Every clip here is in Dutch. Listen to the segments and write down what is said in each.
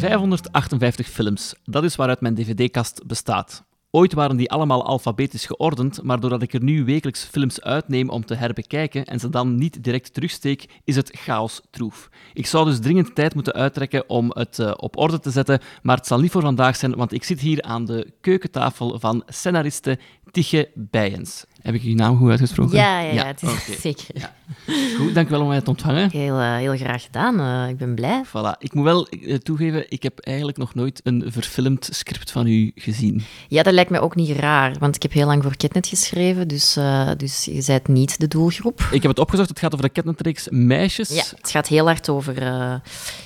558 films, dat is waaruit mijn dvd-kast bestaat. Ooit waren die allemaal alfabetisch geordend, maar doordat ik er nu wekelijks films uitneem om te herbekijken en ze dan niet direct terugsteek, is het chaos troef. Ik zou dus dringend tijd moeten uittrekken om het uh, op orde te zetten, maar het zal niet voor vandaag zijn, want ik zit hier aan de keukentafel van scenariste Tiche Bijens. Heb ik je naam goed uitgesproken? Ja, ja, ja, het is okay. zeker. Ja. Goed, dankjewel om mij te ontvangen. Heel, uh, heel graag gedaan. Uh, ik ben blij. Voilà. Ik moet wel uh, toegeven, ik heb eigenlijk nog nooit een verfilmd script van u gezien. Ja, dat lijkt mij ook niet raar, want ik heb heel lang voor Ketnet geschreven, dus, dus je bent niet de doelgroep. Ik heb het opgezocht, het gaat over de Ketnet-reeks Meisjes. Ja, het gaat heel hard over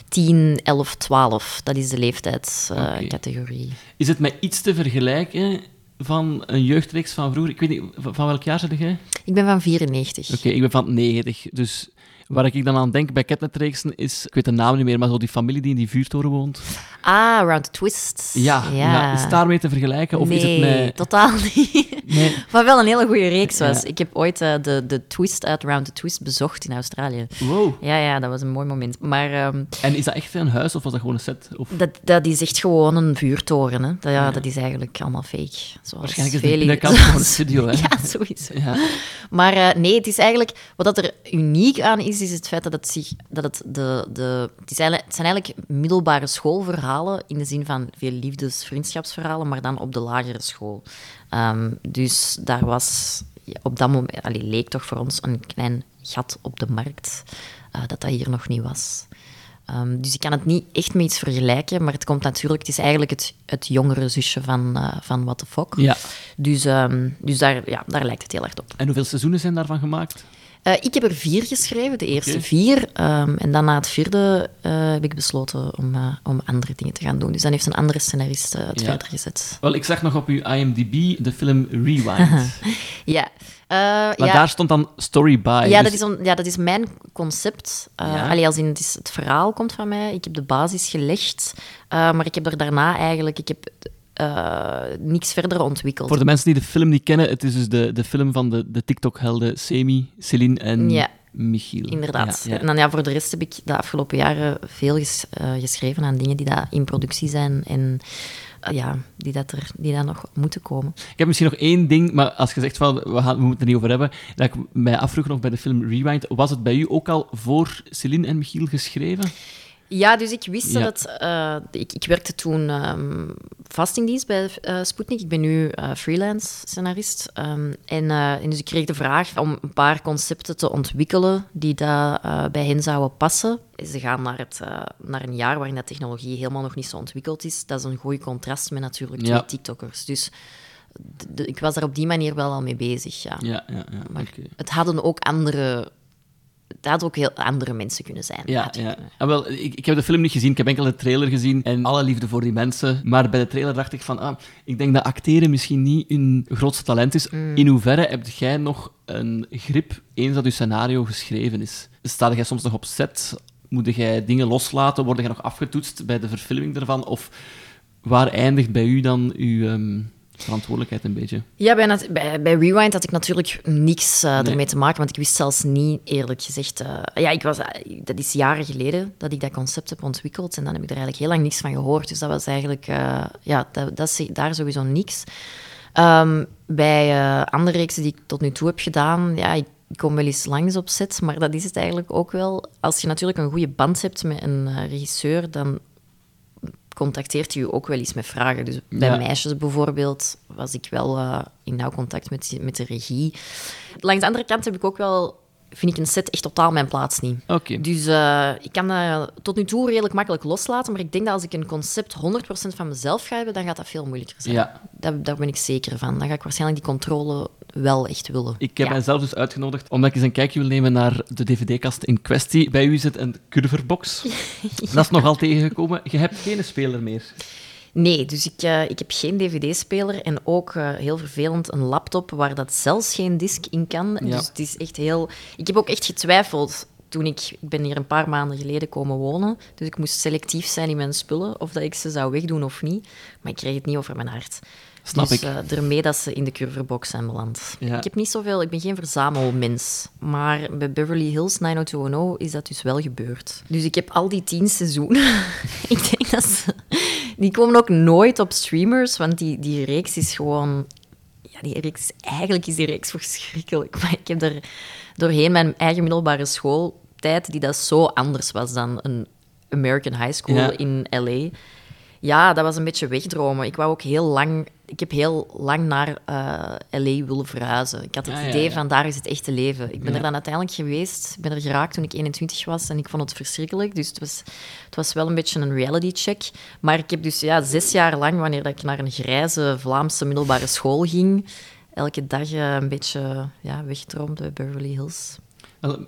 10, 11, 12. Dat is de leeftijdscategorie. Okay. Is het met iets te vergelijken van een jeugdreeks van vroeger. Ik weet niet, van welk jaar zit jij? Ik ben van 94. Oké, ik ben van 90. Dus Waar ik dan aan denk bij Catnet-reeksen is, ik weet de naam niet meer, maar zo die familie die in die vuurtoren woont. Ah, Round the Twist. Ja, ja. is het daarmee te vergelijken? Of nee, is het totaal niet. Nee. maar wel een hele goede reeks was. Ik heb ooit uh, de, de twist uit Round the Twist bezocht in Australië. Wow. Ja, ja, dat was een mooi moment. Maar, um, en is dat echt een huis of was dat gewoon een set? Of? Dat, dat is echt gewoon een vuurtoren. Hè. Dat, ja, ja. dat is eigenlijk allemaal fake. Zoals Waarschijnlijk is het binnenkant van de studio. Hè? ja, sowieso. Ja. Maar uh, nee, het is eigenlijk... Wat er uniek aan is, is het feit dat het zich... Dat het, de, de, het, is eigenlijk, het zijn eigenlijk middelbare schoolverhalen in de zin van veel liefdes-, vriendschapsverhalen, maar dan op de lagere school. Um, dus daar was op dat moment... Allee, leek toch voor ons een klein gat op de markt uh, dat dat hier nog niet was. Um, dus ik kan het niet echt met iets vergelijken, maar het komt natuurlijk, het is eigenlijk het, het jongere zusje van, uh, van What the Fuck. Ja. Dus, um, dus daar, ja, daar lijkt het heel erg op. En hoeveel seizoenen zijn daarvan gemaakt? Uh, ik heb er vier geschreven, de eerste okay. vier. Um, en dan na het vierde uh, heb ik besloten om, uh, om andere dingen te gaan doen. Dus dan heeft een andere scenarist het ja. verder gezet. Wel, ik zag nog op uw IMDb de film Rewind. ja. maar ja. daar stond dan Story by. Ja, dus... dat, is on, ja dat is mijn concept. Ja. Allee, als in, het, is, het verhaal komt van mij. Ik heb de basis gelegd. maar ik heb er daarna eigenlijk... Ik heb uh, niks verder ontwikkeld. Voor de mensen die de film niet kennen, het is dus de, de film van de, de TikTok-helden Semi, Celine en ja, Michiel. Inderdaad. Ja, ja. En dan ja, voor de rest heb ik de afgelopen jaren veel ges, uh, geschreven aan dingen die daar in productie zijn en uh, ja, die, dat er, die daar nog moeten komen. Ik heb misschien nog één ding, maar als je zegt van we, gaan, we moeten het er niet over hebben, dat ik mij afvroeg nog bij de film Rewind, was het bij u ook al voor Celine en Michiel geschreven? Ja, dus ik wist ja. dat. Uh, ik, ik, werkte toen um, vastingdienst bij uh, Sputnik. Ik ben nu uh, freelance scenarist. Um, en, en, dus ik kreeg de vraag om een paar concepten te ontwikkelen die daar bij hen zouden passen. Ze gaan naar, het, naar een jaar waarin dat technologie helemaal nog niet zo ontwikkeld is. Dat is een goed contrast met natuurlijk twee ja. TikTokkers. Dus de, de, ik was daar op die manier wel al mee bezig, ja. ja, ja, ja maar okay. het hadden ook andere had ook heel andere mensen kunnen zijn. Ja, ja. En wel, ik, ik heb de film niet gezien, ik heb enkel de trailer gezien en alle liefde voor die mensen. Maar bij de trailer dacht ik van, ah, ik denk dat acteren misschien niet hun grootste talent is. Mm. In hoeverre heb jij nog een grip eens dat je scenario geschreven is? Sta jij soms nog op set? Moet jij dingen loslaten? Word jij nog afgetoetst bij de verfilming ervan? Of waar eindigt bij u dan uw... Um verantwoordelijkheid een beetje. Ja, bij, bij, bij Rewind had ik natuurlijk niks uh, nee. ermee te maken, want ik wist zelfs niet, eerlijk gezegd... Uh, ja, ik was, uh, dat is jaren geleden dat ik dat concept heb ontwikkeld en dan heb ik er eigenlijk heel lang niks van gehoord. Dus dat was eigenlijk... ja, dat, dat is daar sowieso niks. Um, bij andere reeksen die ik tot nu toe heb gedaan, ja, ik ik kom wel eens langs op set, maar dat is het eigenlijk ook wel. Als je natuurlijk een goede band hebt met een regisseur, dan contacteert u ook wel eens met vragen. Dus bij ja. meisjes bijvoorbeeld was ik wel uh, in nauw contact met, met de regie. Langs de andere kant heb ik ook wel, vind ik een set echt totaal mijn plaats niet. Okay. Dus uh, ik kan dat tot nu toe redelijk makkelijk loslaten, maar ik denk dat als ik een concept 100% van mezelf ga hebben, dan gaat dat veel moeilijker zijn. Ja. Daar, daar ben ik zeker van. Dan ga ik waarschijnlijk die controle wel echt willen. Ik heb ja. mijzelf dus uitgenodigd omdat ik eens een kijkje wil nemen naar de dvd-kast in kwestie. Bij u zit een curverbox. ja. Dat is nogal tegengekomen. Je hebt geen speler meer. Nee, dus ik, uh, ik heb geen dvd-speler en ook uh, heel vervelend een laptop waar dat zelfs geen disk in kan. Ja. Dus het is echt heel... Ik heb ook echt getwijfeld toen ik... Ik ben hier een paar maanden geleden komen wonen, dus ik moest selectief zijn in mijn spullen, of dat ik ze zou wegdoen of niet. Maar ik kreeg het niet over mijn hart. Snap dus, ik. Uh, ermee dat ze in de curverbox zijn beland. Ja. Ik heb niet zoveel, ik ben geen verzamelmens. Maar bij Beverly Hills 90210 is dat dus wel gebeurd. Dus ik heb al die tien seizoenen. ik denk die komen ook nooit op streamers, want die, die reeks is gewoon... Ja, die reeks, eigenlijk is die reeks verschrikkelijk. Maar ik heb er doorheen mijn eigen middelbare schooltijd, die dat zo anders was dan een American High School Ja. in L.A., ja, dat was een beetje wegdromen. Ik wou ook heel lang... Ik heb heel lang naar eh, L.A. willen verhuizen. Ik had het Ah, idee ja. van, daar is het echte leven. Ik ben Ja. er dan uiteindelijk geweest. Ik ben er geraakt toen ik 21 was en ik vond het verschrikkelijk. Dus het was, het was wel een beetje een reality check. Maar ik heb dus ja, zes jaar lang, wanneer dat ik naar een grijze Vlaamse middelbare school ging, elke dag eh, een beetje ja, weggedroomd bij Beverly Hills.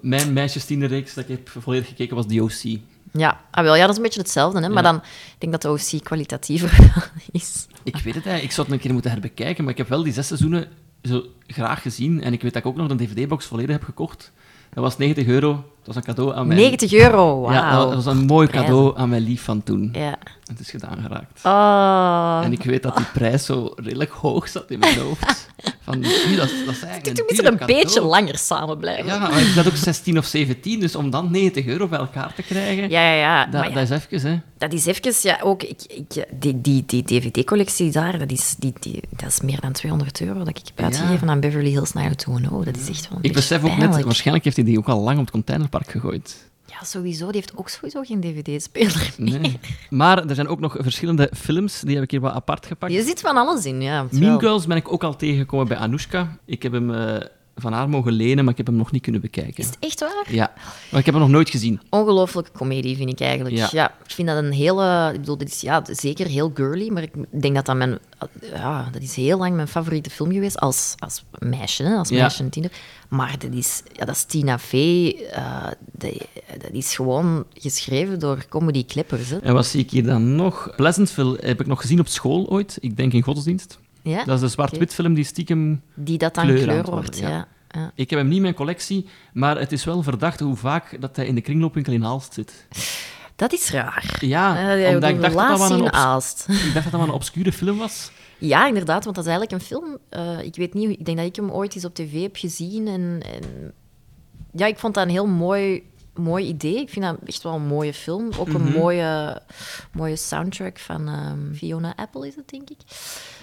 Mijn meisjestienerreeks dat ik heb volledig gekeken was The O.C. Ja, ah, wel, ja, dat is een beetje hetzelfde. Hè? Maar dan, ik denk dat de OC kwalitatiever is. Ik weet het eigenlijk. Ik zou het een keer moeten herbekijken, maar ik heb wel die zes seizoenen zo graag gezien. En ik weet dat ik ook nog een dvd-box volledig heb gekocht. Dat was 90 euro. Het was een cadeau aan mijn... 90 euro, wauw. Ja, dat was een mooi Prijzen. cadeau aan mijn lief van toen. Ja. Het is gedaan geraakt. Oh. En ik weet dat die prijs zo redelijk hoog zat in mijn hoofd. Van, "Zie, dat, dat is eigenlijk Toen we duur een cadeau." beetje langer samen blijven. Ja, maar ik zat ook 16 of 17, dus om dan 90 euro bij elkaar te krijgen, ja, ja. ja. dat, maar ja, dat is even, hè. dat is even... Ja, ook... Ik, ik, die die, die dvd-collectie daar, dat is, die, die, dat is meer dan 200 euro dat ik heb Ja. uitgegeven aan Beverly Hills 90210. Dat is echt wel een Ik besef ook net, waarschijnlijk heeft hij die ook al lang op het containerpark gegooid. Ja, sowieso. Die heeft ook sowieso geen dvd-speler meer. Nee. Maar er zijn ook nog verschillende films, die heb ik hier wat apart gepakt. Je zit van alles in, ja. Mean Girls ben ik ook al tegengekomen bij Anoushka. Ik heb hem eh, van haar mogen lenen, maar ik heb hem nog niet kunnen bekijken. Is het echt waar? Ja, maar ik heb hem nog nooit gezien. Ongelooflijke comedie, vind ik eigenlijk. Ja. Ja. ik vind dat een hele... Ik bedoel, dit is ja, zeker heel girly, maar ik denk dat dat mijn... Ja, dat is heel lang mijn favoriete film geweest als, als meisje, hè, als Ja. meisje en tiener. Maar dat is, ja, dat is Tina Fey. eh, dat, dat is gewoon geschreven door comedy clippers. Hè. En wat zie ik hier dan nog? Pleasantville heb ik nog gezien op school ooit. Ik denk in godsdienst. Ja? Dat is de zwart-wit film die stiekem... Die dat dan kleur wordt, worden, ja. ja. Ik heb hem niet in mijn collectie, maar het is wel verdacht hoe vaak dat hij in de kringloopwinkel in Aalst zit. Dat is raar. Ja, Eh, omdat ik dacht, dat dat een ik dacht dat dat wel een obscure film was. Ja, inderdaad, want dat is eigenlijk een film. eh, ik weet niet, ik denk dat ik hem ooit eens op tv heb gezien. En, en ja, ik vond dat een heel mooi, mooi idee. Ik vind dat echt wel een mooie film. Ook een mooie, mooie soundtrack van ehm, Fiona Apple, is het, denk ik.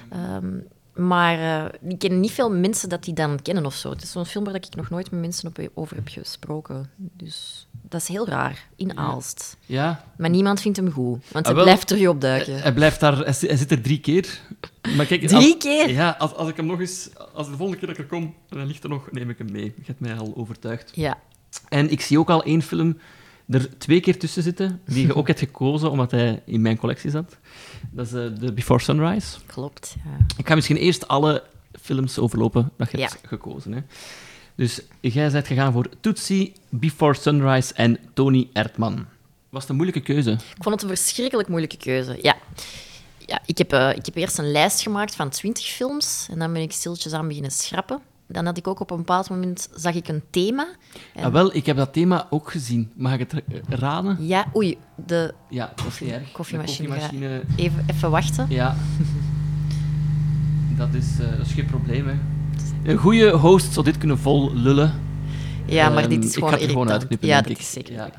Ehm, maar eh, ik ken niet veel mensen dat die dan kennen of zo. Het is zo'n film waar ik nog nooit met mensen op, over heb gesproken. Dus dat is heel raar, in Aalst. Ja, Maar niemand vindt hem goed, want hij Ah, wel, blijft terug opduiken. hij blijft daar... Hij zi- hij zit er drie keer. Maar kijk, Drie als- keer? Ja, als, als ik hem nog eens... Als de volgende keer dat ik er kom en hij ligt er nog, neem ik hem mee. Je hebt mij al overtuigd. Ja. En ik zie ook al één film er twee keer tussen zitten, die je ook hebt gekozen omdat hij in mijn collectie zat. Dat is eh, The Before Sunrise. Klopt, ja. Ik ga misschien eerst alle films overlopen dat je Ja. hebt gekozen. Hè. Dus jij bent gegaan voor Tootsie, Before Sunrise en Tony Erdman. Was het een moeilijke keuze? Ik vond het een verschrikkelijk moeilijke keuze. Ja. Ja, ik, heb, eh, ik heb eerst een lijst gemaakt van 20 films en dan ben ik stiltjes aan beginnen schrappen. Dan had ik ook op een bepaald moment zag ik een thema. En- Ah, wel, ik heb dat thema ook gezien. Mag ik het eh, raden? Ja, oei, de, Ja, dat is erg. Koffiemachine, koffiemachine, even, even wachten. ja. Dat is, eh, dat is geen probleem, hè. Een goede host zou dit kunnen vol lullen. Ja, maar Ehm, dit is ik gewoon ga het er gewoon irritant. uitknippen, Ja, denk dit ik. is zeker. Ja.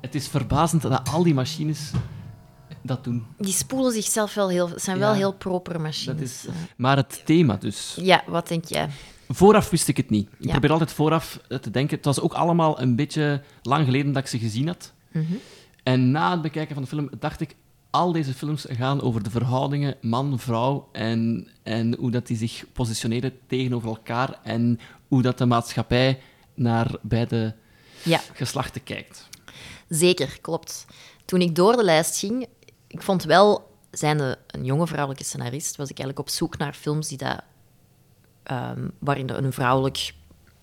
Het is verbazend dat al die machines dat doen. Die spoelen zichzelf wel heel... Het zijn wel heel propere Dat machines. is, maar het thema dus. Ja, wat denk jij? Vooraf wist ik het niet. Ik Ja. probeer altijd vooraf eh, te denken. Het was ook allemaal een beetje lang geleden dat ik ze gezien had. Mhm. En na het bekijken van de film dacht ik, al deze films gaan over de verhoudingen man-vrouw en, en hoe dat die zich positioneren tegenover elkaar en hoe dat de maatschappij naar beide Ja. geslachten kijkt. Zeker, klopt. Toen ik door de lijst ging, ik vond wel, zijnde een jonge vrouwelijke scenarist, was ik eigenlijk op zoek naar films die dat, ehm, waarin een vrouwelijk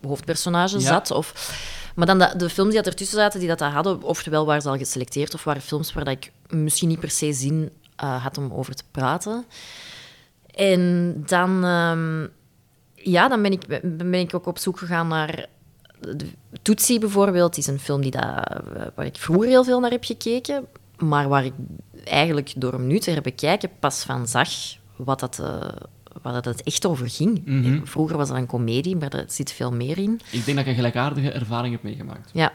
hoofdpersonage Ja. zat. Of, maar dan de, de films die dat ertussen zaten, die dat, dat hadden, oftewel waren ze al geselecteerd, of waren films waar dat ik misschien niet per se zin eh, had om over te praten. En dan, ehm, ja, dan ben ik, ben ik ook op zoek gegaan naar de Tootsie bijvoorbeeld is een film die dat, eh, waar ik vroeger heel veel naar heb gekeken, maar waar ik eigenlijk door hem nu te herbekijken pas van zag wat dat, eh, waar dat het echt over ging. Vroeger was dat een komedie, maar er zit veel meer in. Ik denk dat ik een gelijkaardige ervaring heb meegemaakt. Ja.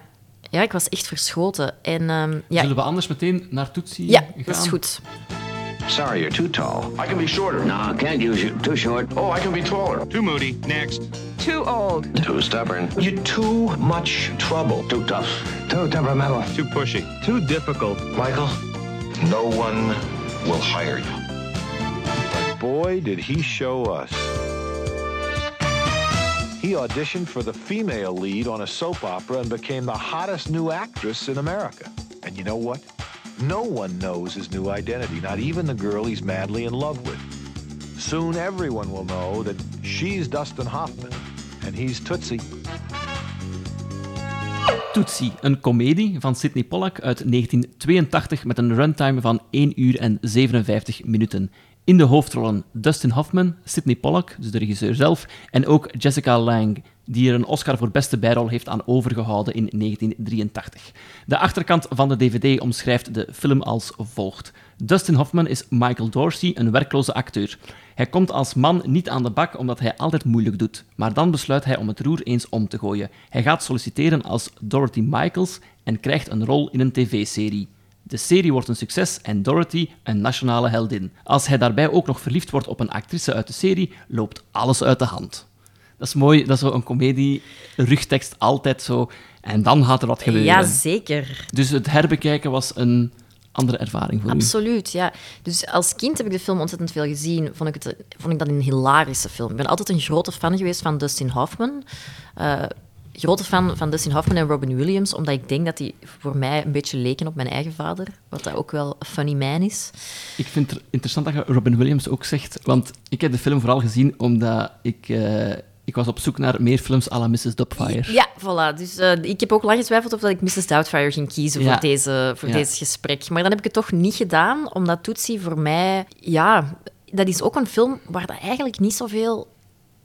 Ja, ik was echt verschoten. En, ehm, ja, Zullen we anders meteen naar Tootsie ja, gaan? dat is goed. Sorry, you're too tall. I can be shorter. No, can't use you. Too short. Oh, I can be taller. Too moody. Next. Too old. Too stubborn. You're too much trouble. Too tough. Too temperamental. Too pushy. Too difficult. Michael, no one will hire you. But boy, did he show us. He auditioned for the female lead on a soap opera and became the hottest new actress in America. And you know what? No one knows his new identity, not even the girl he's madly in love with. Soon everyone will know that she's Dustin Hoffman and he's Tootsie. Tootsie, een komedie van Sidney Pollack uit 1982 met een runtime van 1 uur en 57 minuten. In de hoofdrollen Dustin Hoffman, Sidney Pollack, dus de regisseur zelf, en ook Jessica Lange, die er een Oscar voor beste bijrol heeft aan overgehouden in 1983. De achterkant van de DVD omschrijft de film als volgt. Dustin Hoffman is Michael Dorsey, een werkloze acteur. Hij komt als man niet aan de bak omdat hij altijd moeilijk doet, maar dan besluit hij om het roer eens om te gooien. Hij gaat solliciteren als Dorothy Michaels en krijgt een rol in een tv-serie. De serie wordt een succes en Dorothy een nationale heldin. Als hij daarbij ook nog verliefd wordt op een actrice uit de serie, loopt alles uit de hand. Dat is mooi, dat is zo een komedie, rugtekst altijd zo. En dan gaat er wat gebeuren. Ja, zeker. Dus het herbekijken was een andere ervaring voor u. Absoluut, ja. Dus als kind heb ik de film ontzettend veel gezien. Vond ik, het, vond ik dat een hilarische film. Ik ben altijd een grote fan geweest van Dustin Hoffman. Eh, grote fan van Dustin Hoffman en Robin Williams, omdat ik denk dat die voor mij een beetje leken op mijn eigen vader. Wat dat ook wel een funny man is. Ik vind het interessant dat je Robin Williams ook zegt, want ik heb de film vooral gezien omdat ik, eh, ik was op zoek naar meer films à la Mrs. Doubtfire. Ja, voilà. Dus eh, ik heb ook lang getwijfeld of dat ik Mrs. Doubtfire ging kiezen Ja. voor, deze, voor Ja. deze gesprek. Maar dan heb ik het toch niet gedaan, omdat Tootsie voor mij... Ja, dat is ook een film waar dat eigenlijk niet zoveel...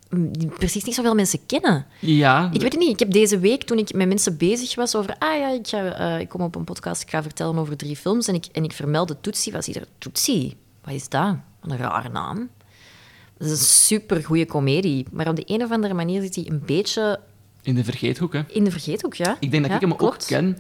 die Precies niet zoveel mensen kennen. Ja, Ik weet het niet. Ik heb deze week, toen ik met mensen bezig was over... Ah ja, ik, ga, eh, ik kom op een podcast, ik ga vertellen over drie films. En ik, en ik vermeldde Tootsie, was ieder... Tootsie? Wat is dat? Wat een rare naam. Dat is een supergoeie komedie. Maar op de een of andere manier zit hij een beetje in de vergeethoek, hè. in de vergeethoek, ja. Ik denk dat Ja, ik hem klopt. ook ken,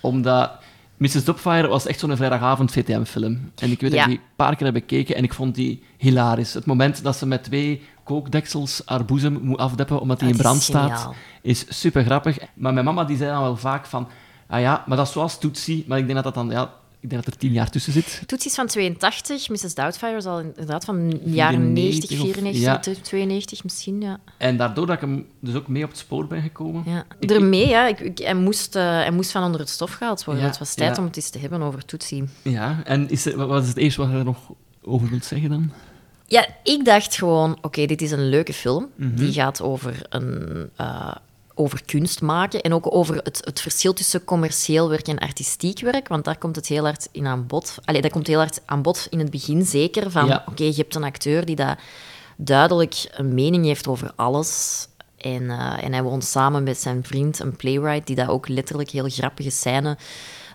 omdat Mrs. Doubtfire was echt zo'n vrijdagavond VTM-film. En ik weet dat ik die een paar keer heb bekeken en ik vond die hilarisch. Het moment dat ze met twee kookdeksels haar boezem moet afdeppen omdat Dat in brand staat, is super grappig. Maar mijn mama die zei dan wel vaak van, ah ja, maar dat is zoals Tootsie, maar ik denk dat dat dan, ja, ik denk dat er tien jaar tussen zit. Toetsie is van 82, Mrs. Doubtfire is al inderdaad van de jaren 90, 94 of- 94, ja. 92 misschien, ja. En daardoor dat ik hem dus ook mee op het spoor ben gekomen. ja. Ik- Ermee, ja. Ik, ik- hij, moest, eh, hij moest van onder het stof gehaald worden. Ja, het was tijd ja. om het eens te hebben over Toetsie. Ja, en is er, wat wat is het eerste wat je er nog over wilt zeggen dan? Ja, ik dacht gewoon, oké, dit is een leuke film. Mhm. Die gaat over, een, eh, over kunst maken en ook over het, het verschil tussen commercieel werk en artistiek werk. Want daar komt het heel hard in aan bod. Allee, dat komt heel hard aan bod in het begin zeker. Van, Ja. oké, je hebt een acteur die dat duidelijk een mening heeft over alles. En, eh, en hij woont samen met zijn vriend, een playwright, die dat ook letterlijk heel grappige scène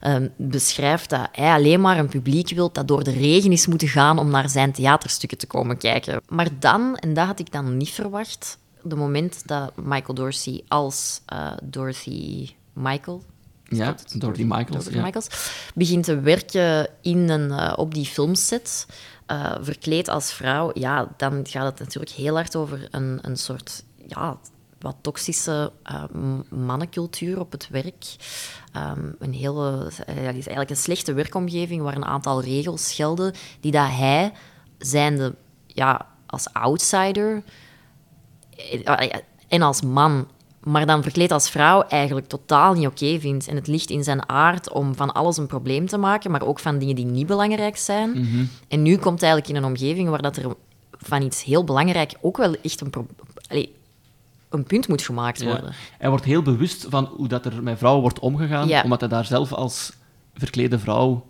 ehm, beschrijft dat hij alleen maar een publiek wil dat door de regen is moeten gaan om naar zijn theaterstukken te komen kijken. Maar dan, en dat had ik dan niet verwacht, de moment dat Michael Dorsey als eh, Dorothy Michael Ja? Dorothy Michaels, Dorothy ja. Michaels, begint te werken in een, eh, op die filmset, eh, verkleed als vrouw, ja, dan gaat het natuurlijk heel hard over een, een soort ja, wat toxische m- mannencultuur op het werk. Ehm, een hele, eh, is eigenlijk een slechte werkomgeving waar een aantal regels gelden die dat hij, zijnde ja, als outsider eh, en als man, maar dan verkleed als vrouw, eigenlijk totaal niet oké vindt. En het ligt in zijn aard om van alles een probleem te maken, maar ook van dingen die niet belangrijk zijn. Mhm. En nu komt hij eigenlijk in een omgeving waar dat er van iets heel belangrijk ook wel echt een, pro- allee, een punt moet gemaakt Ja. worden. Hij wordt heel bewust van hoe dat er met vrouwen wordt omgegaan, Ja. omdat hij daar zelf als verklede vrouw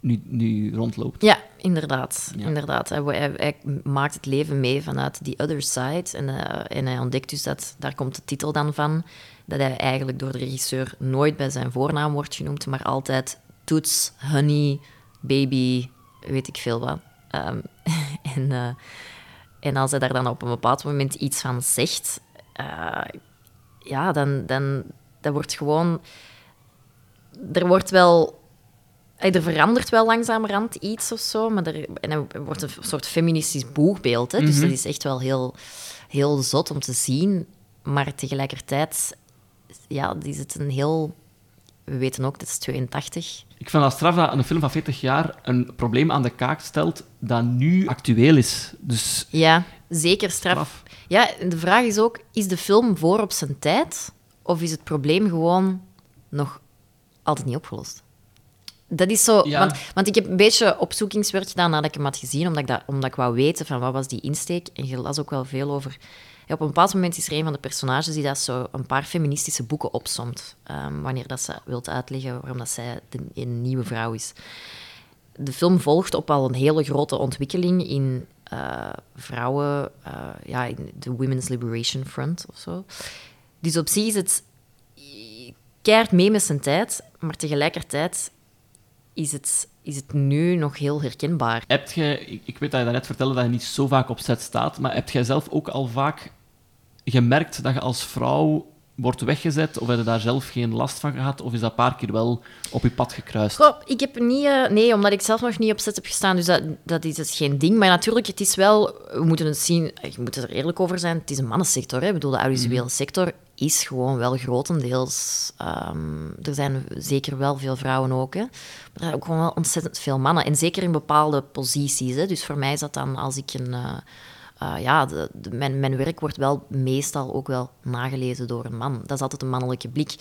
nu, nu rondloopt. Ja, inderdaad. Ja. inderdaad. Hij, hij, hij maakt het leven mee vanuit the other side. En, eh, en hij ontdekt dus dat, daar komt de titel dan van, dat hij eigenlijk door de regisseur nooit bij zijn voornaam wordt genoemd, maar altijd Toets, Honey, Baby, weet ik veel wat. Ehm, en, eh, en als hij daar dan op een bepaald moment iets van zegt, eh, ja, dan, dan dat wordt gewoon er wordt wel... eh, Er verandert wel langzamerhand iets of zo, maar er, en er wordt een soort feministisch boegbeeld. Hè? Dus dat is echt wel heel, heel zot om te zien. Maar tegelijkertijd ja, is het een heel... We weten ook, dat is 82. Ik vind dat straf dat een film van 40 jaar een probleem aan de kaak stelt dat nu actueel is. Dus Ja, zeker straf. straf. Ja, de vraag is ook, is de film voor op zijn tijd? Of is het probleem gewoon nog altijd niet opgelost? Dat is zo... Ja. Want, want ik heb een beetje opzoekingswerk gedaan nadat ik hem had gezien, omdat ik, dat, omdat ik wou weten van wat was die insteek. En je las ook wel veel over... Op een bepaald moment is er een van de personages die dat zo een paar feministische boeken opsomt. ehm, wanneer dat ze wilt uitleggen waarom dat zij een nieuwe vrouw is de film volgt op al een hele grote ontwikkeling in eh, vrouwen, eh, ja, in de Women's Liberation Front of zo. Dus op zich is het keihard mee met zijn tijd, maar tegelijkertijd is het, is het nu nog heel herkenbaar. heb jij, ik, weet dat je daarnet vertelde dat je niet zo vaak op set staat, maar heb jij zelf ook al vaak gemerkt dat je als vrouw wordt weggezet, of heb je daar zelf geen last van gehad, of is dat een paar keer wel op je pad gekruist? Goh, ik heb niet... eh, nee, omdat ik zelf nog niet op set heb gestaan, dus dat, dat is het geen ding. Maar natuurlijk, het is wel... We moeten het zien... Je moet er eerlijk over zijn. Het is een mannensector, hè. Ik bedoel, de audiovisuele sector is gewoon wel grotendeels... ehm, er zijn zeker wel veel vrouwen ook, hè. Maar er zijn ook gewoon wel ontzettend veel mannen. En zeker in bepaalde posities, hè. Dus voor mij is dat dan als ik een... eh, eh, ja, de, de- mijn, mijn werk wordt wel meestal ook wel nagelezen door een man. Dat is altijd een mannelijke blik.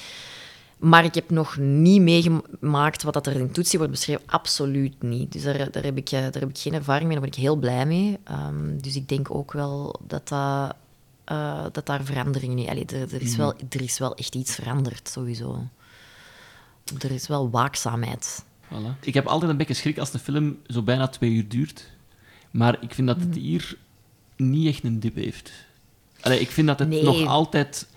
Maar ik heb nog niet meegemaakt wat dat er in Toetsie wordt beschreven. Absoluut niet. Dus daar, daar, heb, ik, eh, daar heb ik geen ervaring mee. Daar ben ik heel blij mee. Ehm, dus ik denk ook wel dat, dat, eh, dat daar veranderingen in... Allee, er, er, is wel, er is wel echt iets veranderd, sowieso. Er is wel waakzaamheid. Voilà. Ik heb altijd een beetje schrik als een film zo bijna twee uur duurt. Maar ik vind dat het hier niet echt een dip heeft. Allee, ik vind dat het Nee. nog altijd,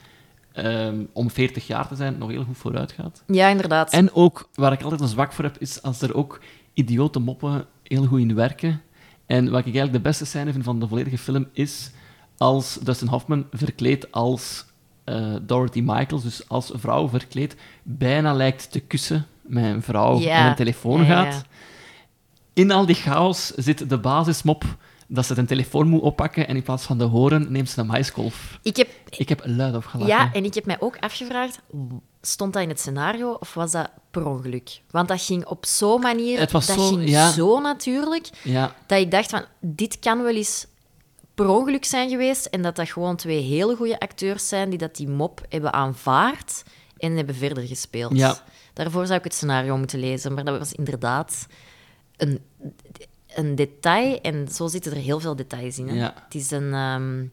ehm, om 40 jaar te zijn, nog heel goed vooruit gaat. Ja, inderdaad. En ook, waar ik altijd een zwak voor heb, is als er ook idiote moppen heel goed in werken. En wat ik eigenlijk de beste scène vind van de volledige film, is als Dustin Hoffman verkleed als eh, Dorothy Michaels, dus als vrouw verkleed, bijna lijkt te kussen met een vrouw Ja. en een telefoon ja, gaat. ja. In al die chaos zit de basismop dat ze een telefoon moet oppakken en in plaats van de horen neemt ze een maiskolf. Ik heb, Ik heb luid op gelachen. ja, en ik heb mij ook afgevraagd, stond dat in het scenario of was dat per ongeluk? Want dat ging op zo'n manier, Het was dat zo- ging ja. zo natuurlijk, Ja. dat ik dacht van, dit kan wel eens per ongeluk zijn geweest en dat dat gewoon twee hele goede acteurs zijn die dat die mop hebben aanvaard en hebben verder gespeeld. Ja. Daarvoor zou ik het scenario moeten lezen, maar dat was inderdaad een, een detail en zo zitten er heel veel details in. Hè? Ja. Het is een, ehm,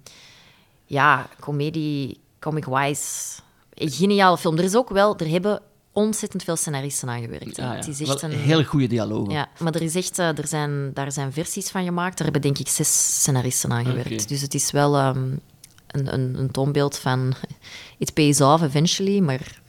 ja, comedie, comic-wise, een geniale film. Er is ook wel, er hebben ontzettend veel scenaristen aan gewerkt. Ah, ja. Het is echt Wel een... heel goede dialogen. Ja, maar er, is echt, eh, er, zijn, daar zijn versies van gemaakt. Daar hebben denk ik zes scenaristen aan gewerkt. Oké. Dus het is wel ehm, een, een, een toonbeeld van it pays off eventually, maar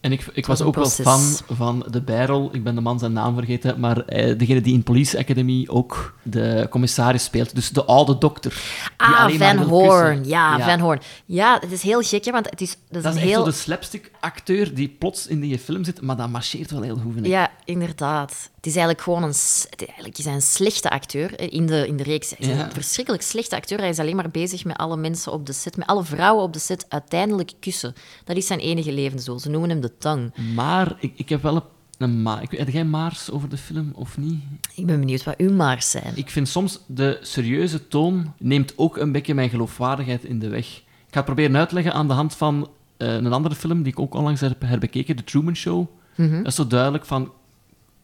En ik, ik was ook wel fan van de bijrol. Ik ben de man zijn naam vergeten, maar eh, degene die in Police Academy ook de commissaris speelt. Dus de oude dokter. Ah, Van Horn. Ja, Van Horn. Ja, het is heel gek, hè, want het is, dat is Dat is een echt heel... zo de slapstick-acteur die plots in die film zit, maar dat marcheert wel heel goed. Ja, inderdaad. Het is eigenlijk gewoon een, eigenlijk is hij een slechte acteur eh, in de, in de reeks. Hij is Ja. een verschrikkelijk slechte acteur. Hij is alleen maar bezig met alle mensen op de set, met alle vrouwen op de set uiteindelijk kussen. Dat is zijn enige levensdoel. Ze noemen hem de tang. Maar ik, ik heb wel een, een ma ik, Heb jij maars over de film, of niet? Ik ben benieuwd wat uw maars zijn. Ik vind soms de serieuze toon neemt ook een beetje mijn geloofwaardigheid in de weg. Ik ga het proberen uitleggen aan de hand van eh, een andere film die ik ook onlangs heb herbekeken, The Truman Show. Dat is zo duidelijk van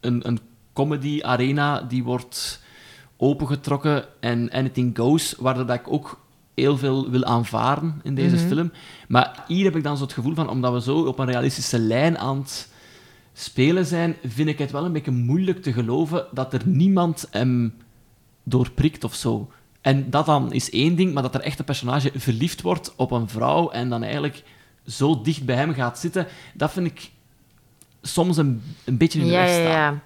een, een comedy-arena die wordt opengetrokken en anything goes, waardoor dat ik ook heel veel wil aanvaren in deze film. Maar hier heb ik dan zo het gevoel van, omdat we zo op een realistische lijn aan het spelen zijn, vind ik het wel een beetje moeilijk te geloven dat er niemand hem doorprikt of zo. En dat dan is één ding, maar dat er echt een personage verliefd wordt op een vrouw en dan eigenlijk zo dicht bij hem gaat zitten, dat vind ik soms een, een beetje in de weg ja, staan. ja.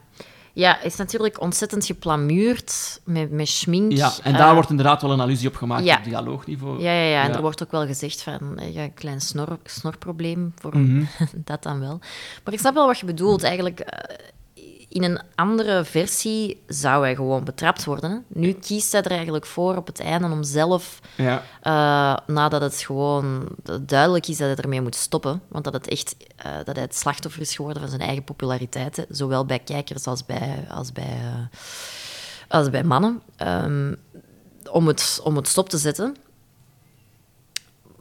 Ja, is natuurlijk ontzettend geplamuurd met, met schmink. Ja, en daar Eh, wordt inderdaad wel een allusie op gemaakt ja. op dialoogniveau. Ja, ja, ja, en er wordt ook wel gezegd van eh, ja, een klein snor, snorprobleem voor Mhm. dat dan wel. Maar ik snap wel wat je bedoelt. Eigenlijk, eh, in een andere versie zou hij gewoon betrapt worden. Hè? Nu kiest hij er eigenlijk voor op het einde om zelf, Ja. eh, nadat het gewoon duidelijk is dat hij ermee moet stoppen, want dat, het echt, eh, dat hij het slachtoffer is geworden van zijn eigen populariteit, hè, zowel bij kijkers als bij, als bij, eh, als bij mannen, ehm, om, het, om het stop te zetten.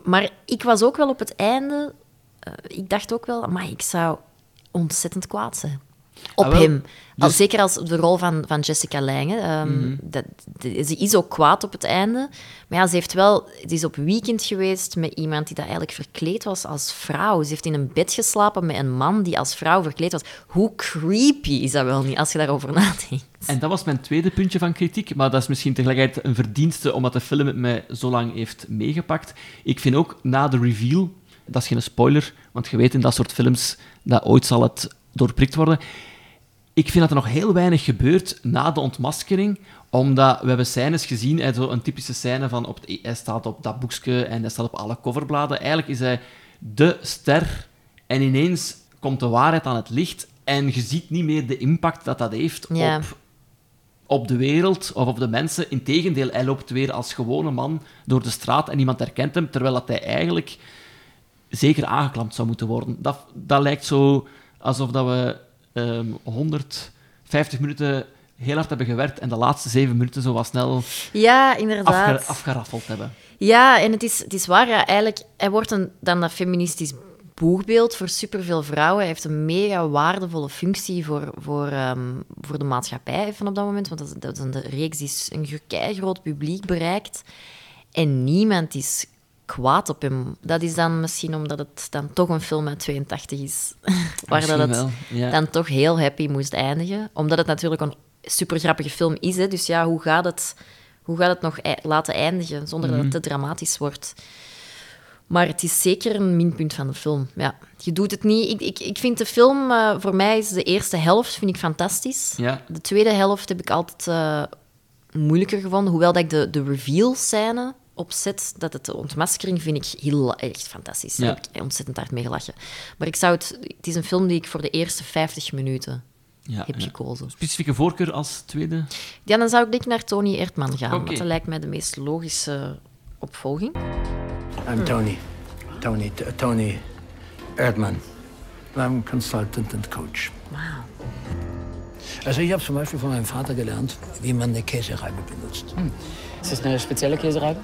Maar ik was ook wel op het einde... ik dacht ook wel, maar ik zou ontzettend kwaad zijn. Op Ah, hem. Als, dus- zeker als de rol van, van Jessica Lange. Ehm, Mhm. dat, de- ze is ook kwaad op het einde. Maar ja, ze heeft wel... Ze is op weekend geweest met iemand die dat eigenlijk verkleed was als vrouw. Ze heeft in een bed geslapen met een man die als vrouw verkleed was. Hoe creepy is dat wel niet, als je daarover nadenkt? En dat was mijn tweede puntje van kritiek, maar dat is misschien tegelijkertijd een verdienste omdat de film het mij zo lang heeft meegepakt. Ik vind ook na de reveal, dat is geen spoiler, want je weet in dat soort films dat ooit zal het doorprikt worden. Ik vind dat er nog heel weinig gebeurt na de ontmaskering, omdat we hebben scènes gezien, hè, zo een typische scène van op het- hij staat op dat boekje en hij staat op alle coverbladen. Eigenlijk is hij de ster en ineens komt de waarheid aan het licht en je ziet niet meer de impact dat dat heeft Ja. op, op de wereld of op de mensen. Integendeel, hij loopt weer als gewone man door de straat en niemand herkent hem, terwijl dat hij eigenlijk zeker aangeklampt zou moeten worden. Dat, dat lijkt zo alsof dat we ehm 150 minuten heel hard hebben gewerkt en de laatste zeven minuten zo wat snel Ja, inderdaad. afge- afgeraffeld hebben. Ja, en het is, het is waar. Ja, eigenlijk, hij wordt een, dan dat feministisch boegbeeld voor superveel vrouwen. Hij heeft een mega waardevolle functie voor, voor, ehm, voor de maatschappij van op dat moment. Want dat, is- dat is een reeks die een groot publiek bereikt. En niemand is kwaad op hem. Dat is dan misschien omdat het dan toch een film uit 82 is. waar dat het ja. dan toch heel happy moest eindigen. Omdat het natuurlijk een super grappige film is. Hè? Dus ja, hoe gaat het, hoe gaat het nog laten eindigen zonder dat het te dramatisch wordt? Maar het is zeker een minpunt van de film. Ja, je doet het niet. Ik, ik, ik vind de film, eh, voor mij is de eerste helft vind ik fantastisch. Ja. De tweede helft heb ik altijd eh, moeilijker gevonden. Hoewel dat ik de, de reveal-scène opzet, dat het de ontmaskering vind ik heel echt fantastisch. Daar Ja. heb ik ontzettend hard mee gelachen. Maar ik zou het, het is een film die ik voor de eerste 50 minuten Ja, heb ja. gekozen. Specifieke voorkeur als tweede? Ja, dan zou ik denk ik naar Tony Erdman gaan. Oké. Want dat lijkt mij de meest logische opvolging. I'm Tony. Tony, Tony Erdmann. I'm Consultant and Coach. Wauw. Also ich habe zum Beispiel von meinem Vater gelernt, wie man eine Käsereibe benutzt. Ist das eine spezielle Käsereibe?